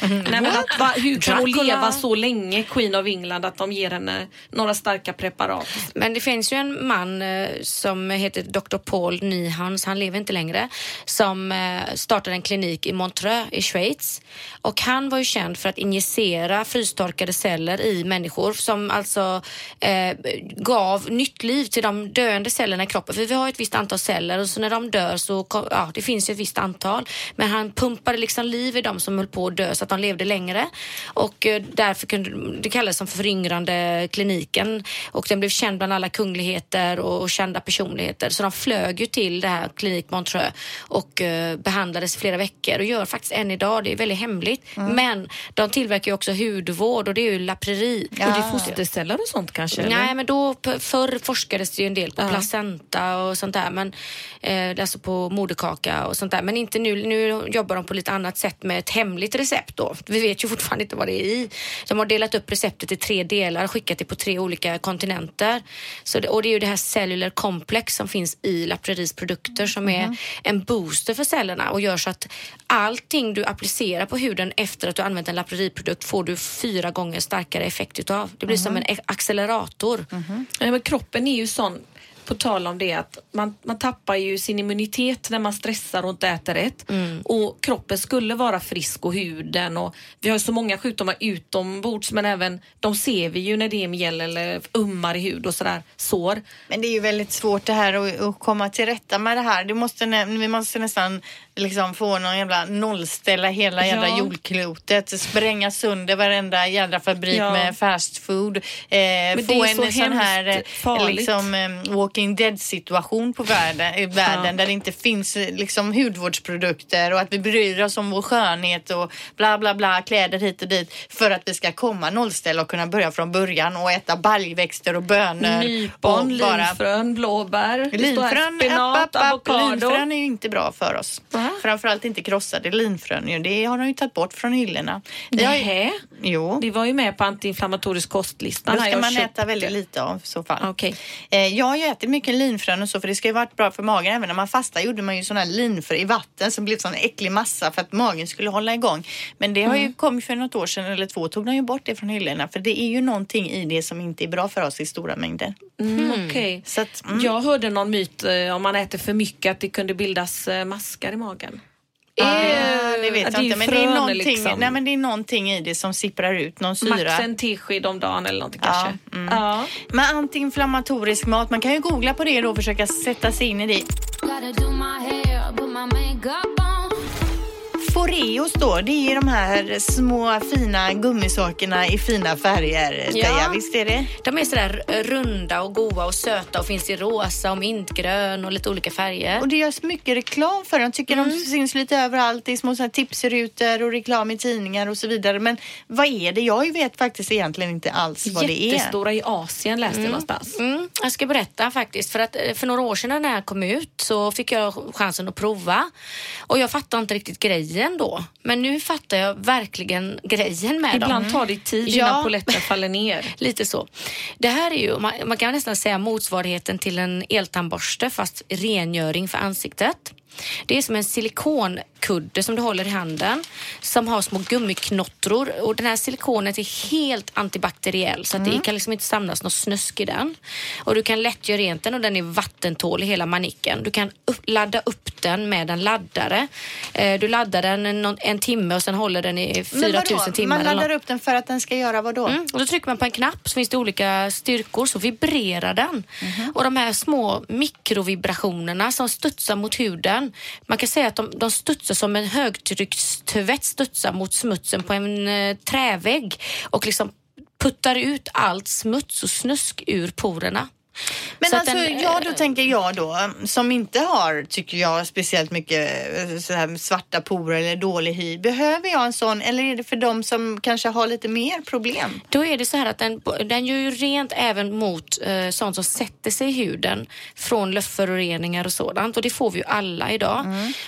Nej, men att, va, hur kan hon leva så länge, Queen of England, att de ger henne några starka preparat? Men det finns ju en man eh, som heter Dr. Paul Nyhans, han lever inte längre, som eh, startade en klinik i Montreux i Schweiz. Och han var ju känd för att injicera frystorkade celler i människor som alltså eh, gav nytt liv till de döende cellerna i kroppen. För vi har ett visst antal celler och så när de dör så, ja det finns ju ett visst antal. Men han pumpade liksom liv i de som höll på att dö så att de levde längre. Och eh, därför kunde, det kallades som föryngrande kliniken och den blev känd bland alla kungligheter och, och kända personligheter. Så de flög ju till det här klinik Montreux och eh, behandlades i flera veckor och gör faktiskt än idag. Det är väldigt hemligt. Men de tillverkar ju också hudvård och det är ju La Prairie. Och det fosterceller och sånt kanske? eller? Nej, men då förr forskades det ju en del på Ja. placenta och sånt där. Men, eh, alltså på moderkaka och sånt där. Men inte nu. Nu jobbar de på lite annat sätt med ett hemligt recept då. Vi vet ju fortfarande inte vad det är i. De har delat upp receptet i tre delar och skickat det på tre olika kontinenter. Så det, och det är ju det här cellular complex som finns i La Prairies produkter som är en booster för cellerna och gör så att allting du applicerar på huden efter att du använt en La Prairie-produkt får du fyra gånger starkare effekt utav. Det blir som en e- accelerator. Nej, men kroppen är ju sån, på tal om det, att man, man tappar ju sin immunitet när man stressar och inte äter rätt. Mm. Och kroppen skulle vara frisk och huden och vi har ju så många sjukdomar utombords men även de ser vi ju när det är mjäll eller ummar i hud och sådär, sår. Men det är ju väldigt svårt det här att, att komma till rätta med det här. Det måste, vi måste nästan liksom få någon jävla nollställa hela jävla Ja. jordklotet. Spränga sönder varenda jädra fabrik Ja. med fast food. Eh, få en så sån här eh, farligt. liksom, eh, walking dead situation på världen, världen Ja. där det inte finns eh, liksom hudvårdsprodukter och att vi bryr oss om vår skönhet och bla bla bla, kläder hit och dit för att vi ska komma nollställa och kunna börja från början och äta baljväxter och bönor. Nypon, och bara- linfrön, blåbär, Linfrön, app. avokado. linfrön är ju inte bra för oss. Va? Framförallt inte krossade linfrön. Det har de ju tagit bort från hyllorna. Vi har ju-? Jo, Det var ju med på antiinflammatorisk kostlistan. då här ska man köpte. äta väldigt lite av i så fall. Okej. Eh, Jag har ju ätit mycket linfrön och så för det ska ju varit bra för magen. Även när man fastar gjorde man ju sån här linfrön i vatten som blev sån äcklig massa för att magen skulle hålla igång. Men det har Mm. ju kommit för något år sedan eller två tog de ju bort det från hyllorna för det är ju någonting i det som inte är bra för oss i stora mängder. Mm, okej. Så att, mm. Jag hörde någon myt eh, om man äter för mycket att det kunde bildas eh, maskar i magen. Eh, det vet Ja, det är jag inte. Men det, är frön någonting, liksom. nej, men det är någonting i det som sipprar ut, någon syra. Max en tesked om dagen eller någonting Ja, kanske. mm. Ja. Men antiinflammatorisk mat, man kan ju googla på det då och försöka sätta sig in i det. Foreos då, det är de här små fina gummisakerna i fina färger. Ja. Teija, visst är det? De är sådär runda och goda och söta och finns i rosa och mintgrön och lite olika färger. Och det görs mycket reklam för dem. Jag tycker Mm. de syns lite överallt i små tipsrutor och reklam i tidningar och så vidare. Men vad är det? Jag vet faktiskt egentligen inte alls vad det är. Jättestora i Asien läste jag någonstans. Mm, jag ska berätta faktiskt. För att eh, för några år sedan när här kom ut så fick jag chansen att prova. Och jag fattade inte riktigt grejen då. Men nu fattar jag verkligen grejen med dem. Ibland tar det tid Ja. innan polletten faller ner. *laughs* Lite så. Det här är ju, man, man kan nästan säga motsvarigheten till en eltandborste fast rengöring för ansiktet. Det är som en silikonkudde som du håller i handen som har små gummiknottror och den här silikonet är helt antibakteriell så att det kan liksom inte samlas något snusk i den. Och du kan lätt göra rent den och den är vattentålig hela manicken. Du kan upp, ladda upp den med en laddare. Eh, du laddar den en, en timme och sen håller den i Men vadå? 4000 timmar. Man laddar upp den för att den ska göra vad då? Mm. Och då trycker man på en knapp så finns det olika styrkor så vibrerar den. Mhm. Och de här små mikrovibrationerna som studsar mot huden. Man kan säga att de, de studsar som en högtryckstvätt studsar mot smutsen på en eh, trävägg och liksom puttar ut allt smuts och snusk ur porerna. Men Så alltså, den, ja, eh, då tänker jag då, som inte har, tycker jag, speciellt mycket eh, så här, svarta porer eller dålig hy. Behöver jag en sån eller är det för dem som kanske har lite mer problem? Då är det så här att den, den gör ju rent även mot eh, sånt som sätter sig i huden från luftföroreningar och sådant och det får vi ju alla idag.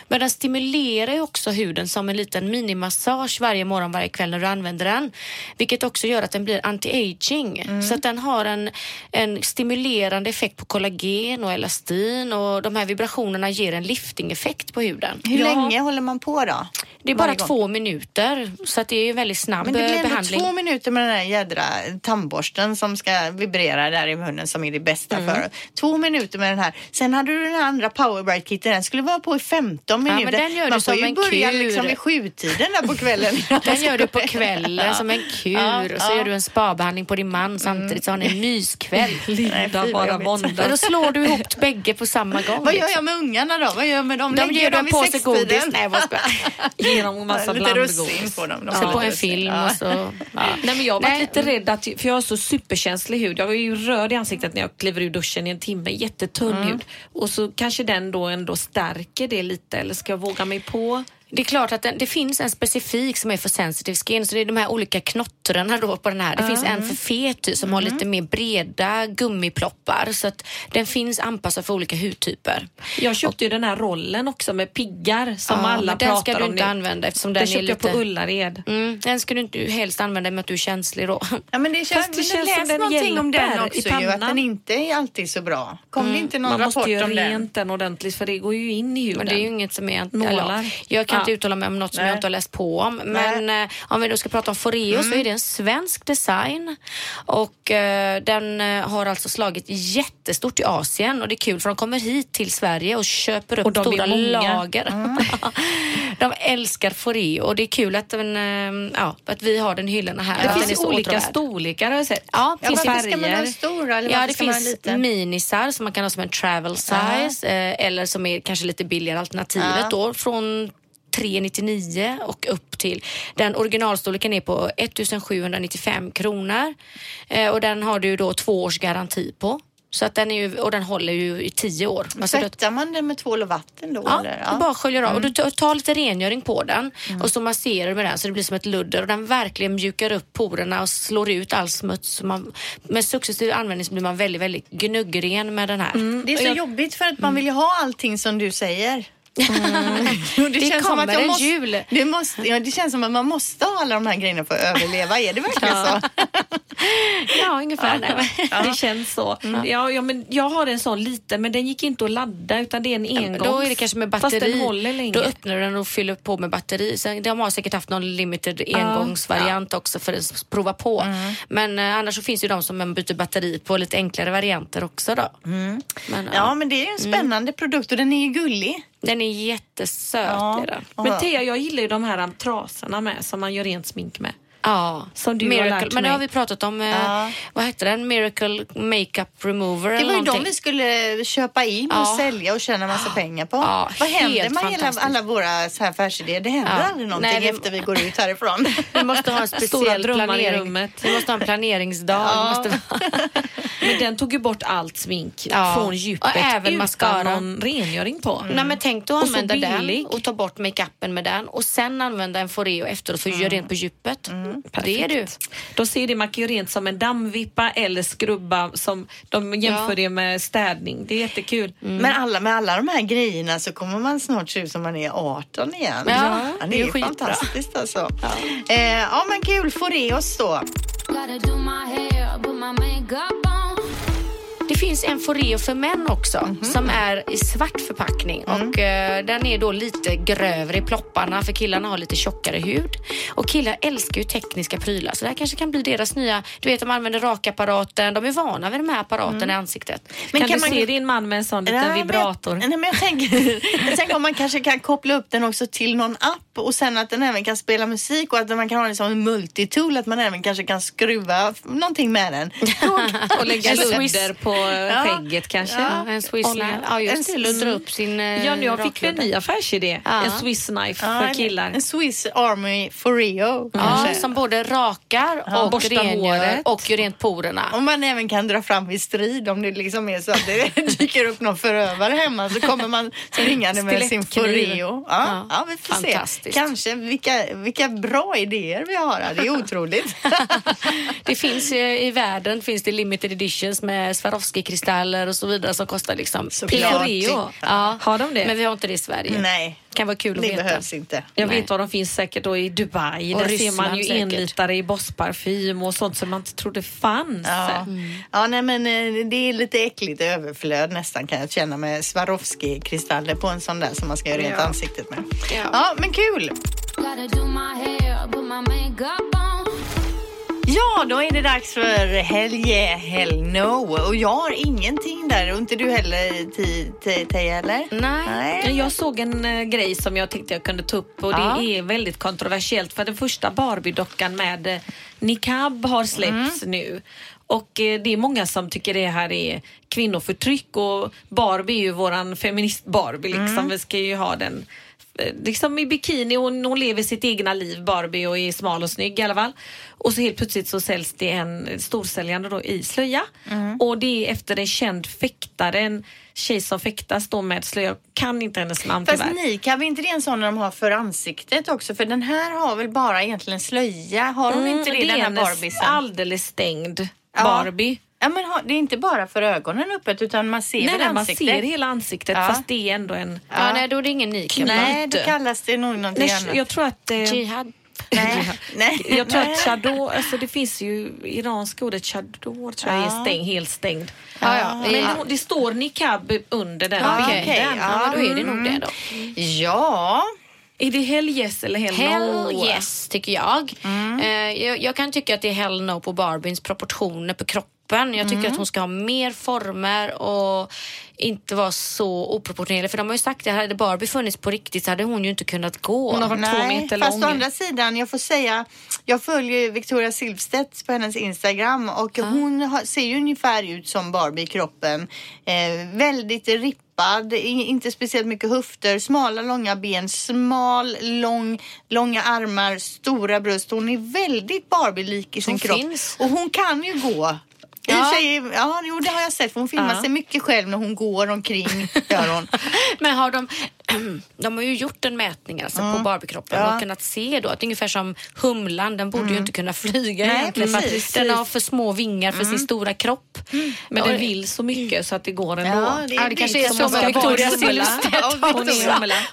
Men den stimulerar ju också huden som en liten minimassage varje morgon, varje kväll när du använder den. Vilket också gör att den blir anti-aging. Så att den har en, en stimulerande effekt på kollagen och elastin och de här vibrationerna ger en lifting-effekt på huden. Hur Ja. länge håller man på då? Det är bara gång? två minuter så att det är ju väldigt snabb Men det blir ändå behandling. två minuter med den här jädra tandborsten som ska vibrera där i munnen som är det bästa Mm. för. Två minuter med den här. Sen hade du den här andra powerbright kitten. Den skulle vara på i 15 men minuter. den gör du Man får som ju en börja kur. liksom vid sjutiden där på kvällen. *laughs* Den gör du på kvällen som en kur Ja, och så ja. gör du en spabehandling på din man samtidigt så har ni en myskväll. Vad bara. Och då slår du ihop bägge på samma gång. Vad gör liksom. jag med ungarna då? Vad gör jag med dem? De ger jag dem påse sextiden? godis. Nej, jag bara skojar. *laughs* Ge dem en massa Lite russin blandgodis. får de. de Så får på en film Ja. och så... Ja. Nej, men jag har varit Nej. lite rädd att, för jag har så superkänslig hud. Jag är ju röd i ansiktet när jag kliver ur duschen i en timme. Jättetunn Mm. hud. Och så kanske den då ändå stärker det lite eller ska jag våga mig på? Det är klart att den, det finns en specifik som är för sensitive skin, så det är de här olika knottrarna då på den här. Det finns en för fet hy som har lite mer breda gummiploppar så att den finns anpassad för olika hudtyper. Jag köpte ju den här rollen också med piggar som Ja, alla men den pratar ska du om inte nu. använda eftersom Den den är köpte jag lite... på Ullared. Mm, den ska du inte helst använda med att du är känslig då. Ja, men det känns, Fast det men känns läs som den någonting om den också i ju, att den inte är alltid så bra. Kom det inte någon Man måste rapport ju om den? rent den ordentligt för det går ju in i huden. Men det är ju inget som är... Nålar. Jag kan inte uttala mig om något som Nej. jag inte har läst på om. Men eh, om vi då ska prata om Foreo så är det en svensk design. Och eh, den eh, har alltså slagit jättestort i Asien. Och det är kul för de kommer hit till Sverige och köper upp Och de stora lager. *laughs* de älskar Foreo och det är kul att, den, eh, ja, att vi har den hyllorna här. Det finns olika åtråvärd. storlekar har jag sett. Ja, Ja, finns varför ska man ha färger. en stor eller Ja, det finns minisar som man kan ha som en travel size eh, eller som är kanske lite billigare alternativet Ja. då från 399 och upp till. Den originalstorleken är på 1795 kronor eh, och den har du då två års garanti på. Så att den är ju, och den håller ju i tio år. Alltså Tvättar man den med tvål och vatten då? Ja, eller? du bara sköljer av. Och du tar, lite rengöring på den och så masserar du med den så det blir som ett ludder och den verkligen mjukar upp porerna och slår ut all smuts. Så man, med successiv användning så blir man väldigt, väldigt gnuggren med den här. Det är så jag- jobbigt för att man vill ju ha allting som du säger. *laughs* Och Det kommer en jul. Det, måste, ja, det känns som att man måste ha alla de här grejerna för att överleva. Är det verkligen så? *laughs* Ja, ungefär. Men- *laughs* Det känns så. Ja, ja, men jag har en sån liten men den gick inte att ladda utan det är en engångs. Då är det kanske med Fast batteri. den håller länge. Då öppnar du den och fyller på med batteri. Sen, de har säkert haft någon limited engångsvariant också för att prova på. Men eh, annars så finns ju de som byter batteri på lite enklare varianter också då. Men, ja. Ja, men det är ju en spännande produkt och den är ju gullig. Den är jättesöt. Ja. Är den. Men Thea, jag gillar ju de här trasorna med som man gör rent smink med. Ja, Som du har Miracle. lärt Men det mig. har vi pratat om. eh, Ja. Vad hette den? Miracle Makeup Remover Det var ju de vi skulle köpa in och Ja. sälja och tjäna massa pengar på. Ja, Vad händer med hela, alla våra så affärsidéer? Det händer Ja. aldrig någonting Nej, vi- efter vi går ut härifrån. *laughs* Vi måste ha en speciell planering. Vi måste ha en planeringsdag. Ja. Måste. *laughs* Men den tog ju bort allt smink från djupet Och även utan mascara. någon rengöring på. Nej men tänk dig att Och använda den och ta bort makeupen med den och sen använda en Foreo efteråt för att göra rent på djupet. Det är du. De ser det, man ju rent som en dammvippa eller skrubba som de jämför Ja. det med städning. Det är jättekul. Men alla, med alla de här grejerna så kommer man snart se ut som man är 18 igen. Ja, det det är är fantastiskt alltså. Ja. Eh, ja men kul, Foreos då. Gotta do my hair, put my makeup on. Det finns en Foreo för män också som är i svart förpackning och eh, den är då lite grövre i plopparna för killarna har lite tjockare hud. Och killar älskar ju tekniska prylar så det här kanske kan bli deras nya, du vet de använder rakapparaten, de är vana vid de här apparaten i ansiktet. Men kan kan, man- du se din man med en sån liten Nej, men jag- vibrator? Nej, men jag tänker, *laughs* tänker om man kanske kan koppla upp den också till någon app och sen att den även kan spela musik och att man kan ha den som en multitool, att man även kanske kan skruva någonting med den. *laughs* Och lägga ludder på skägget kanske? Ja, en Swiss knife. Ja just det, En- luddra upp sin Ja, nu fick vi en ny affärsidé. Ja. En Swiss knife Ja, för killar. En Swiss Army Foreo. Ja, kanske. som både rakar Ja, och borstar rengör håret. och gör rent porerna. Om man även kan dra fram vid strid om det liksom är så att det *laughs* dyker upp någon förövare hemma så kommer man springande med sin. Foreo. Ja, ja. Ja, vi får se. fantastiskt. Kanske vilka, vilka bra idéer vi har här. Det är otroligt. *laughs* Det finns eh, i världen finns det limited editions med Swarovski-kristaller och så vidare som kostar liksom. Foreo? Ja, Har de det? Men vi har inte det i Sverige. Nej, Kan vara kul att det veta. behövs inte. Jag Nej. vet var de finns säkert då i Dubai. Och Där ser Ryssland man ju säkert. enlitare i Boss-parfym och sånt som man inte trodde fanns. Ja. ja, nej men eh, det är lite äckligt överflöd nästan kan jag känna med Swarovski-kristaller på en sån där som man ska göra rent Ja. ansiktet med. Ja. Ja, men kul! Ja, då är det dags för Hell yeah, hell no. Och jag har ingenting där och inte du heller Teija eller? Nej. Jag såg en eh, grej som jag tänkte jag kunde ta upp och Ja. det är väldigt kontroversiellt för den första Barbie-dockan med eh, niqab har släppts nu. Och eh, det är många som tycker det här är kvinnoförtryck och Barbie är ju våran feminist-Barbie liksom. Vi ska ju ha den liksom i bikini och hon lever sitt egna liv Barbie och är smal och snygg i alla fall. Och så helt plötsligt så säljs det en storsäljande då i slöja och det är efter en känd fäktare, en tjej som fäktas då med slöja. Jag kan inte hennes namn Fast tyvärr. niqab, är inte det en sån de har för ansiktet också? För den här har väl bara egentligen slöja? Har hon Mm, inte det, är den här hennes Barbiesen? alldeles stängd Ja. Barbie. Ja, men har, det är inte bara för ögonen öppet utan man ser Nej, väl nej, man ser hela ansiktet Ja. fast det är ändå en... Ja, nej, då är det ingen niqab. Nej, då kallas det nog någonting Nej, annat. jag tror att... Eh, Jihad. Nej, *laughs* nej. *laughs* jag tror nej. att chador, alltså det finns ju iranska ordet chador tror jag är stäng, helt stängd. Ja, ja. Men det, det står niqab under den Ja, bilden. okej. Ja, då är det nog Mm. det då. Ja, Är det hell yes eller hell, Hell no? yes, tycker jag. Mm. Eh, jag. Jag kan tycka att det är hell no på Barbies proportioner på kroppen. Jag tycker Mm. att hon ska ha mer former och inte vara så oproportionerlig. För de har ju sagt att hade Barbie funnits på riktigt så hade hon ju inte kunnat gå. Hon har varit två meter fast lång. å andra sidan, jag får säga, jag följer Victoria Silvstedt på hennes Instagram och hon har, ser ju ungefär ut som Barbie i kroppen. Eh, väldigt rippad, i- inte speciellt mycket höfter, smala långa ben, smal, lång, långa armar, stora bröst. Hon är väldigt Barbie-lik i sin Hon kropp. finns. Och hon kan ju gå. Ja. Tjejer, ja, jo, det har jag sett. För hon filmar Ja. sig mycket själv när hon går omkring. Gör hon. *laughs* Men har de, *clears throat* de har ju gjort en mätning alltså på Barbiekroppen Ja. och kunnat se då att ungefär som humlan, den borde ju inte kunna flyga Nej, egentligen. för precis. Den har för små vingar för sin stora kropp. Men Och- den vill så mycket så att det går ändå. Ja, det Ja, det kanske är som med Victoria. Silvstedt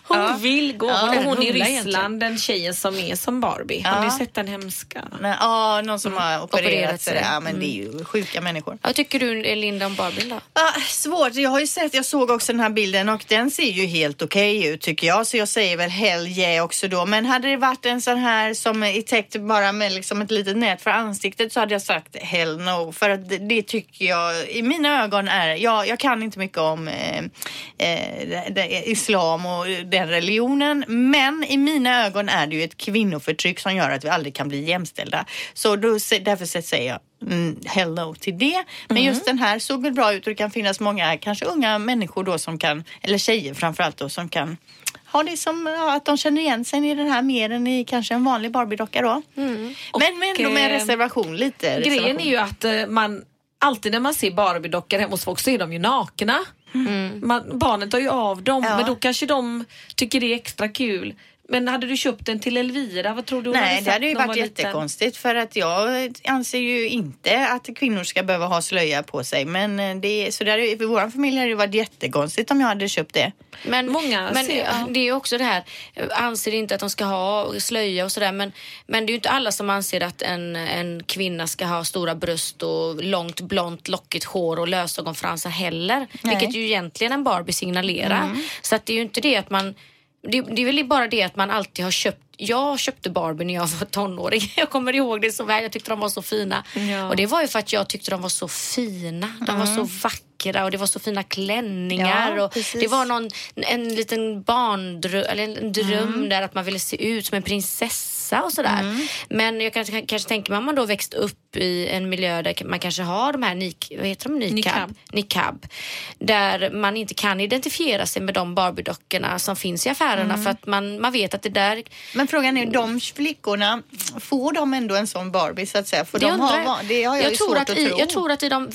Hon vill gå. Ja. Hon hon i. Ryssland, den tjejen som är som Barbie. Har ni sett den hemska? Ja, någon som har opererat, Opererat sig. sig. Ja, men det är ju sjuka människor. Vad tycker du Linda om Barbie då? Ah, svårt. Jag har ju sett, jag såg också den här bilden och den ser ju helt okej way ut tycker jag. Så jag säger väl hell yeah också då. Men hade det varit en sån här som är täckt bara med liksom ett litet nät för ansiktet så hade jag sagt hell no. För att det, det tycker jag i mina ögon är, jag, jag kan inte mycket om eh, eh, det, det, islam och den religionen. Men i mina ögon är det ju ett kvinnoförtryck som gör att vi aldrig kan bli jämställda. Så då, därför säger jag mm, hell no till det. Men Mm. just den här såg väl bra ut och det kan finnas många, kanske unga människor då som kan, eller tjejer framförallt då, som kan ha det som ja, att de känner igen sig i den här mer än i kanske en vanlig Barbiedocka då. Men, men ändå med eh, reservation, lite Grejen reservation. är ju att eh, man alltid när man ser Barbie-dockor hemma hos folk så är de ju nakna. Man, barnet tar ju av dem Ja. men då kanske de tycker det är extra kul. Men hade du köpt den till Elvira, vad tror du hon Nej, hade det hade ju varit var liten? jättekonstigt för att jag anser ju inte att kvinnor ska behöva ha slöja på sig. Men eh, det, så det hade, ju- för vår familj hade det varit jättekonstigt om jag hade köpt det. Men, Många men ser- ja. det är ju också det här, anser inte att de ska ha slöja och sådär men, men det är ju inte alla som anser att en, en kvinna ska ha stora bröst och långt blont lockigt hår och lösögonfransar heller. Vilket ju egentligen en Barbie signalerar. Så att det är ju inte det att man, det, det är väl bara det att man alltid har köpt jag köpte Barbie när jag var tonåring. *laughs* Jag kommer ihåg det så väl. Jag tyckte de var så fina. Ja. Och det var ju för att jag tyckte de var så fina. De var så vackra och det var så fina klänningar. Ja, och precis. det var någon, en liten barndröm, eller en dröm Mm. där att man ville se ut som en prinsessa och sådär. Men jag kan, kan, kanske tänker mig om man då växt upp i en miljö där man kanske har de här nik, vad heter de? Niqab. Niqab. Niqab. Där man inte kan identifiera sig med de Barbie-dockorna som finns i affärerna Mm. för att man, man vet att det där Men frågan är, de flickorna, får de ändå en sån Barbie så att säga? För Det de har, jag. det har jag, ju tror att att i. Jag tror att i de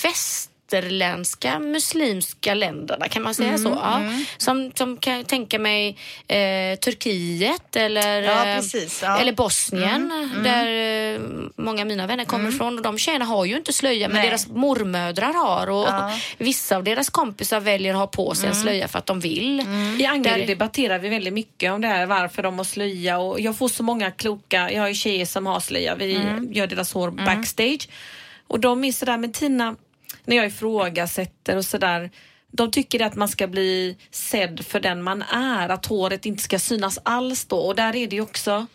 västerländska muslimska länderna, kan man säga Mm, så? Ja. Som, som kan jag tänka mig eh, Turkiet eller, Ja, eh, precis, ja. Mm, eller Bosnien där eh, många av mina vänner kommer ifrån. Och de tjejerna har ju inte slöja men Nej. deras mormödrar har och Ja. Mm. vissa av deras kompisar väljer att ha på sig en slöja för att de vill. I Angered Där- debatterar vi väldigt mycket om det här varför de har slöja och jag får så många kloka, jag har ju tjejer som har slöja, vi Mm. gör deras hår backstage och de är sådär, men Tina, när jag ifrågasätter och sådär de tycker att man ska bli sedd för den man är, att håret inte ska synas alls då och där är det ju också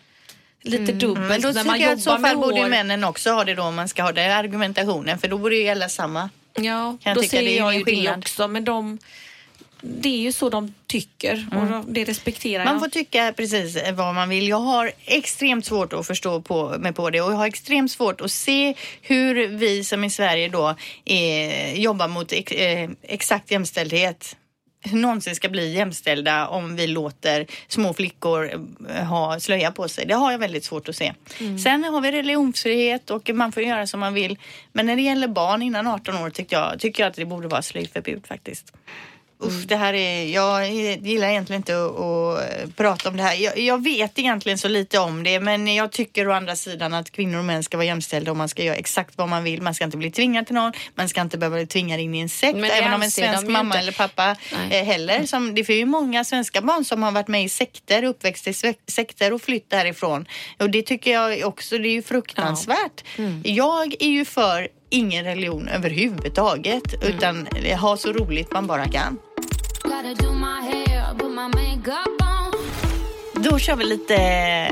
lite dubbelt Men då när tycker jag att i så fall borde hår. männen också ha det då om man ska ha den argumentationen. För då borde ju gälla samma. Ja, jag då är jag ingen ju det också men de det är ju så de tycker och det respekterar Man jag. får tycka precis vad man vill. Jag har extremt svårt att förstå på, mig på det och jag har extremt svårt att se hur vi som i Sverige då eh, jobbar mot ex, eh, exakt jämställdhet någonsin ska bli jämställda om vi låter små flickor eh, ha slöja på sig. Det har jag väldigt svårt att se. Sen har vi religionsfrihet och man får göra som man vill. Men när det gäller barn innan 18 år tycker jag, tycker jag att det borde vara slöjförbud faktiskt. Usch, det här är, jag gillar egentligen inte att, att prata om det här. Jag, jag vet egentligen så lite om det men jag tycker å andra sidan att kvinnor och män ska vara jämställda och man ska göra exakt vad man vill. Man ska inte bli tvingad till någon, man ska inte behöva bli tvingad in i en sekt. Även om en svensk mamma inte. eller pappa Nej. eh, heller. Som, det finns ju många svenska barn som har varit med i sekter, uppväxt i sekter och flytt därifrån. Och det tycker jag också, det är ju fruktansvärt. Jag är ju för ingen religion överhuvudtaget utan ha så roligt man bara kan. Då kör vi lite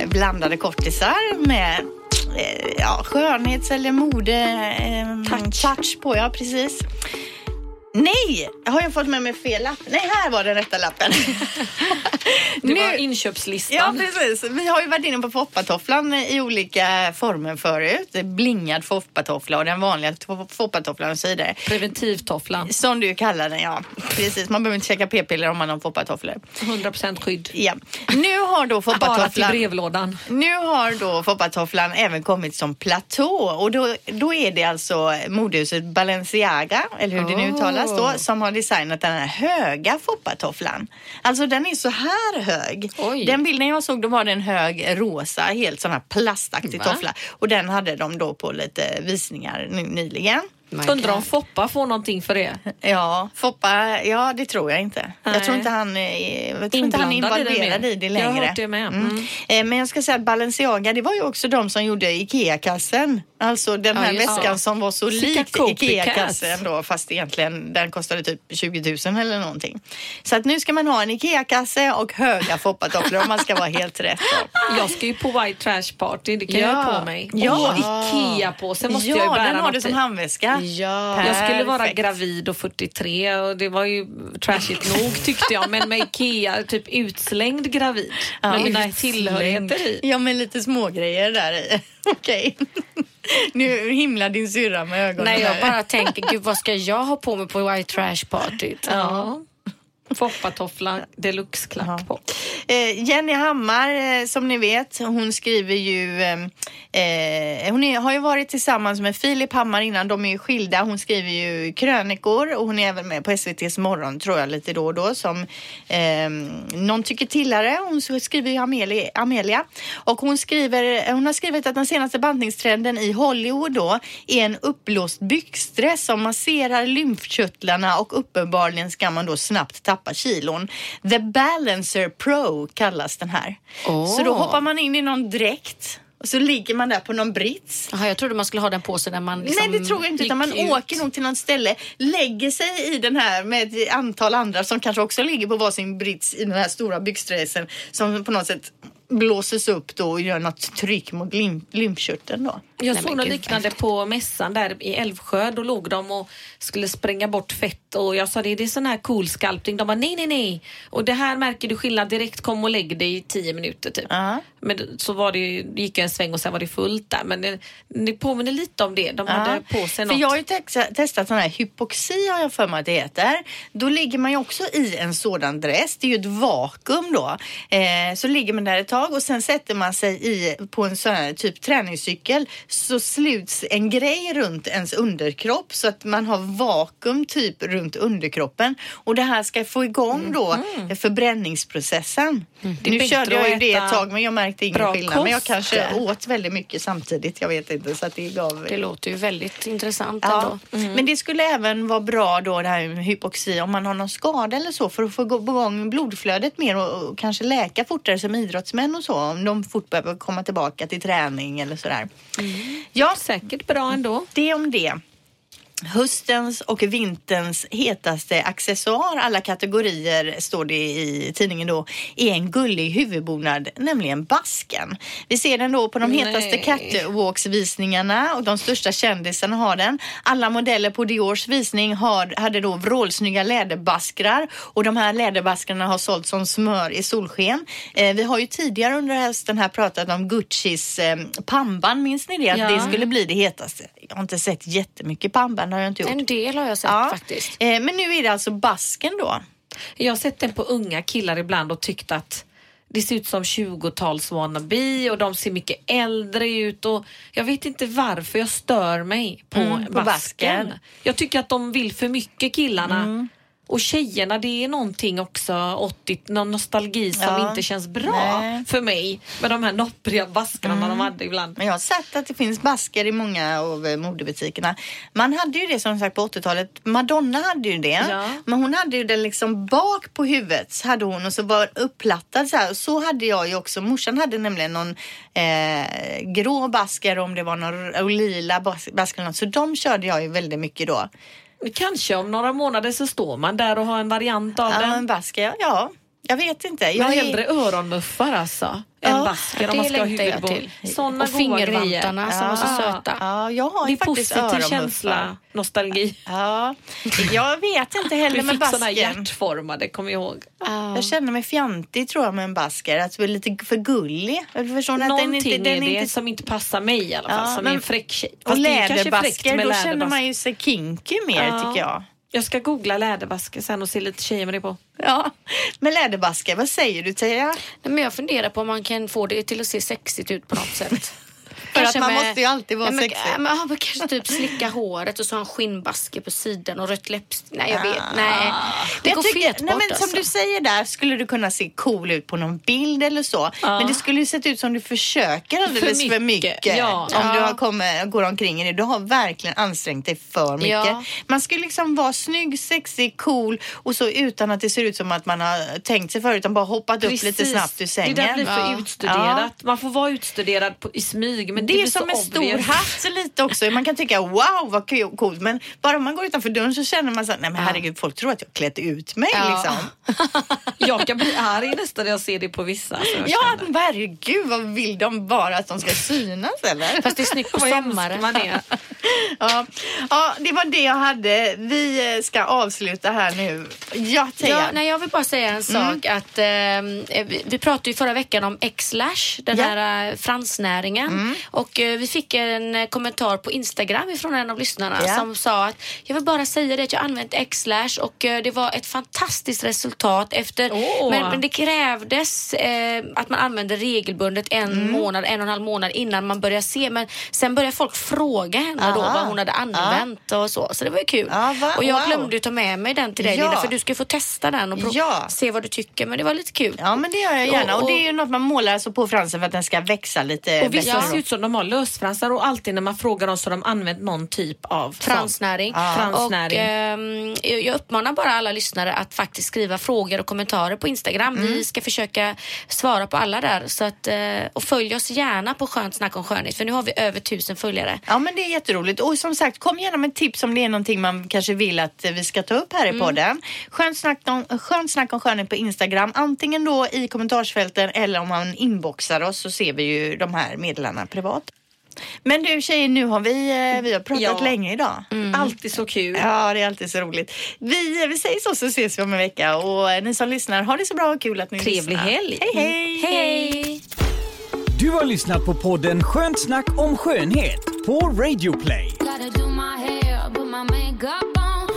blandade kortisar med eh, ja, skönhets eller mode eh, touch. touch på. Ja, precis. Nej, har jag fått med mig fel lapp? Nej, här var den rätta lappen. *laughs* Det var Nu- inköpslistan. Ja, precis. Vi har ju varit inne på foppatofflan i olika former förut. Blingad foppatoffla och den vanliga to- foppatofflan och så vidare. Preventivtofflan. Som du kallar den, ja. Precis, man behöver inte käka p-piller om man har foppatofflor. 100% skydd. Ja. Nu har då Bara till foppatofflan... brevlådan. Nu har då foppatofflan även kommit som platå och då, då är det alltså modehuset Balenciaga, eller hur det nu uttalas då, som har designat den här höga foppatofflan. Alltså den är så här hög. Oj. Den bilden jag såg då var det en hög rosa, helt sån här plastaktig Va? toffla och den hade de då på lite visningar ny- nyligen. My Undrar om. Foppa får någonting för det. Ja, Foppa, ja det tror jag inte. Nej. Jag tror inte han är, jag tror inte han är Inblandad i det involverad i det Jag har längre. hört det med. Mm. Mm. Eh, Men jag ska säga att Balenciaga, det var ju också de som gjorde IKEA-kassen. Alltså den här Ja, väskan som var så lik. Ikea-kassen då fast egentligen den kostade typ 20 000 eller någonting. Så att nu ska man ha en Ikea-kasse och höga foppatofflor om man ska vara helt rätt. Då. Jag ska ju på White Trash Party, det kan jag Ja. ha på mig. Ja. Och Ikea-påse måste jag ju ja, bära den har du som i. handväska. Ja. Jag skulle vara Perfekt. gravid och 43 och det var ju trashigt nog tyckte jag. Men med Ikea, typ utslängd gravid. med mina tillhörigheter i. Ja, med lite smågrejer där i. *laughs* Okej. Nu himlar din syrra med ögonen. Nej, jag bara tänker, gud vad ska jag ha på mig på White Trash Partyt? Ja. Foppatoffla deluxe-klack på. Eh, Jenny Hammar, eh, som ni vet, hon skriver ju... Eh, eh, hon är, har ju varit tillsammans med Filip Hammar innan, de är ju skilda. Hon skriver ju krönikor och hon är även med på SVTs morgon, tror jag, lite då och då som eh, någon tycker tillare. Hon skriver ju Amelia, Amelia. Och hon, skriver, hon har skrivit att den senaste bantningstrenden i Hollywood då är en uppblåst byxdress som masserar lymfkörtlarna och uppenbarligen ska man då snabbt tappa kilon. The Balancer Pro kallas den här. Åh. Så då hoppar man in i någon dräkt och så ligger man där på någon brits. Jaha, jag trodde man skulle ha den på sig när man liksom Nej det tror jag inte utan man ut. åker nog till något ställe, lägger sig i den här med ett antal andra som kanske också ligger på varsin brits i den här stora byxdressen som på något sätt blåses upp då och gör något tryck mot lymfkörteln då. Jag såg något liknande på mässan där i Älvsjö. Då låg de och skulle spränga bort fett och jag sa det, det är sån här cool sculpting. De bara nej, nej, nej. Och det här märker du skillnad direkt. Kom och lägg dig i tio minuter typ. Ja. Men så var det, gick jag en sväng och sen var det fullt där. Men det, det påminner lite om det. De hade på sig För något. jag har ju te- testat sån här hypoxi har jag för mig att det heter. Då ligger man ju också i en sådan dress. Det är ju ett vakuum då. Eh, så ligger man där ett tag och sen sätter man sig i, på en sån här typ träningscykel så sluts en grej runt ens underkropp så att man har vakuum typ runt underkroppen. Och det här ska få igång då förbränningsprocessen. Det är Nu körde jag ju det ett tag men jag märkte ingen skillnad. Men jag kost. kanske åt väldigt mycket samtidigt. Jag vet inte så att det gav Det låter ju väldigt intressant Ja, ändå. men det skulle även vara bra då det här med hypoxi om man har någon skada eller så för att få gå- igång blodflödet mer och, och kanske läka fortare som idrottsmän och så om de fort behöver komma tillbaka till träning eller sådär. Ja, Säkert bra ändå. det om det. Höstens och vinterns hetaste accessoar, alla kategorier står det i tidningen då, är en gullig huvudbonad, nämligen basken. Vi ser den då på de hetaste catwalks-visningarna och de största kändisarna har den. Alla modeller på Diors visning har, hade då vrålsnygga läderbaskrar och de här läderbaskrarna har sålt som smör i solsken. Eh, vi har ju tidigare under hösten här pratat om Guccis eh, pannband, minns ni det? Att Ja. det skulle bli det hetaste. Jag har inte sett jättemycket pannband, har jag inte gjort. En del har jag sett Ja. faktiskt. Eh, men nu är det alltså basken då. Jag har sett den på unga killar ibland och tyckt att det ser ut som 20-tals wannabe och de ser mycket äldre ut och jag vet inte varför jag stör mig på, Mm, på basken. basken. Jag tycker att de vill för mycket killarna. Mm. Och tjejerna, det är någonting också 80, någon nostalgi som Ja. inte känns bra Nej. för mig. Med de här noppriga baskrarna de hade ibland. Men jag har sett att det finns basker i många av eh, modebutikerna. Man hade ju det som sagt på 80-talet. Madonna hade ju det. Ja. Men hon hade ju den liksom bak på huvudet. Hade hon och så var upplattad så här. Och så hade jag ju också. Morsan hade nämligen någon eh, grå basker om det var någon och lila bas- basker. Så de körde jag ju väldigt mycket då. Kanske om några månader så står man där och har en variant av Ja, den. en basker, ja. Jag vet inte. Jag Jag har är- hellre öronmuffar alltså. Ja, än basker om man ska ha jag till. Såna och fingervantarna som var så Ja. söta. Ja, jag har Det ju är faktiskt positiv öronmuffar. känsla, nostalgi. Ja, jag vet inte *laughs* heller med fick såna basken. hjärtformade, kommer jag ihåg. Jag känner mig fjantig tror jag med en basker. Att vara lite för gullig. Förstår ni? Att Någonting den inte, den är det inte... som inte passar mig i alla fall, Ja, som men- är en fräck tjej. Och Fast är fräckt läderbasker, då känner man ju sig kinky mer Ja. tycker jag. Jag ska googla läderbasker sen och se lite tjejer med det på. Ja, men läderbasker, vad säger du Teija? Nej, men jag funderar på om man kan få det till att se sexigt ut på något sätt. *laughs* För att man med- måste ju alltid vara men, sexig. ja, Men, ja, kanske typ slicka håret och så ha en skinnbaske på sidan och rött läppstift. Nej, jag vet. Nej. Det Jag går tycker- fet nej, bort men alltså. Som du säger där skulle du kunna se cool ut på någon bild eller så. Men det skulle ju sett ut som du försöker alldeles för För mycket. mycket, ja. Om Ja. du har kommit, går omkring i det. Du har verkligen ansträngt dig för mycket. Ja. Man ska liksom vara snygg, sexig, cool och så utan att det ser ut som att man har tänkt sig för utan bara hoppat upp lite snabbt ur sängen. Det där blir för Ja. utstuderat. Man får vara utstuderad på, i smyg men Det är som en stor hatt lite också. Man kan tycka wow vad coolt men bara man går utanför dörren så känner man så här, nej men herregud folk tror att jag klätt ut mig Ja. liksom. *laughs* Jag kan bli arg nästan när jag ser det på vissa. Så jag Ja känner. herregud vad vill de bara att de ska synas eller? *laughs* Fast det är snyggt på sommaren. man är. *laughs* Ja. ja, det var det jag hade. Vi ska avsluta här nu. Ja, Teija. Ja, nej, jag vill bara säga en sak. att eh, vi, pratade ju förra veckan om X-Lash, den Ja. här eh, fransnäringen. Och eh, vi fick en eh, kommentar på Instagram ifrån en av lyssnarna Ja. som sa att jag vill bara säga det att jag använt X-Lash och eh, det var ett fantastiskt resultat efter Åh. men, men det krävdes eh, att man använde regelbundet en Mm. månad, en och en halv månad innan man började se. Men sen började folk fråga henne då Aha. vad hon hade använt och så. Så det var ju kul. Ja, va? och jag Wow. glömde ta med mig den till dig Ja. Linda, för du ska få testa den och Ja. se vad du tycker. Men det var lite kul. Ja men det gör jag gärna och, Och- det är ju något man målar alltså på fransen för att den ska växa lite Och vissa ser ut som de har lösfransar och alltid när man frågar dem så har de använt någon typ av. Fransnäring. Fransnäring. Och, ehm, jag uppmanar bara alla lyssnare att faktiskt skriva frågor och kommentarer på Instagram. Mm. Vi ska försöka svara på alla där. Så att, eh, och följ oss gärna på Skönt snack om skönhet för nu har vi över tusen följare. Ja men det är jätteroligt och som sagt kom gärna med tips om det är någonting man kanske vill att vi ska ta upp här i podden. Skönt snack, om, skönt snack om skönhet på Instagram antingen då i kommentarsfälten eller om man inboxar oss så ser vi ju de här meddelandena privat. Men du tjejer nu har vi, eh, vi har pratat Ja. länge idag. Alltid så kul. Ja, det är alltid så roligt. Vi, vi säger så så ses vi om en vecka och eh, ni som lyssnar, ha det så bra och kul att ni Trevlig lyssnar. helg. Hej, hej! Hej! Du har lyssnat på podden Skönt snack om skönhet på Radio Play. Gotta do my hair, put my makeup on.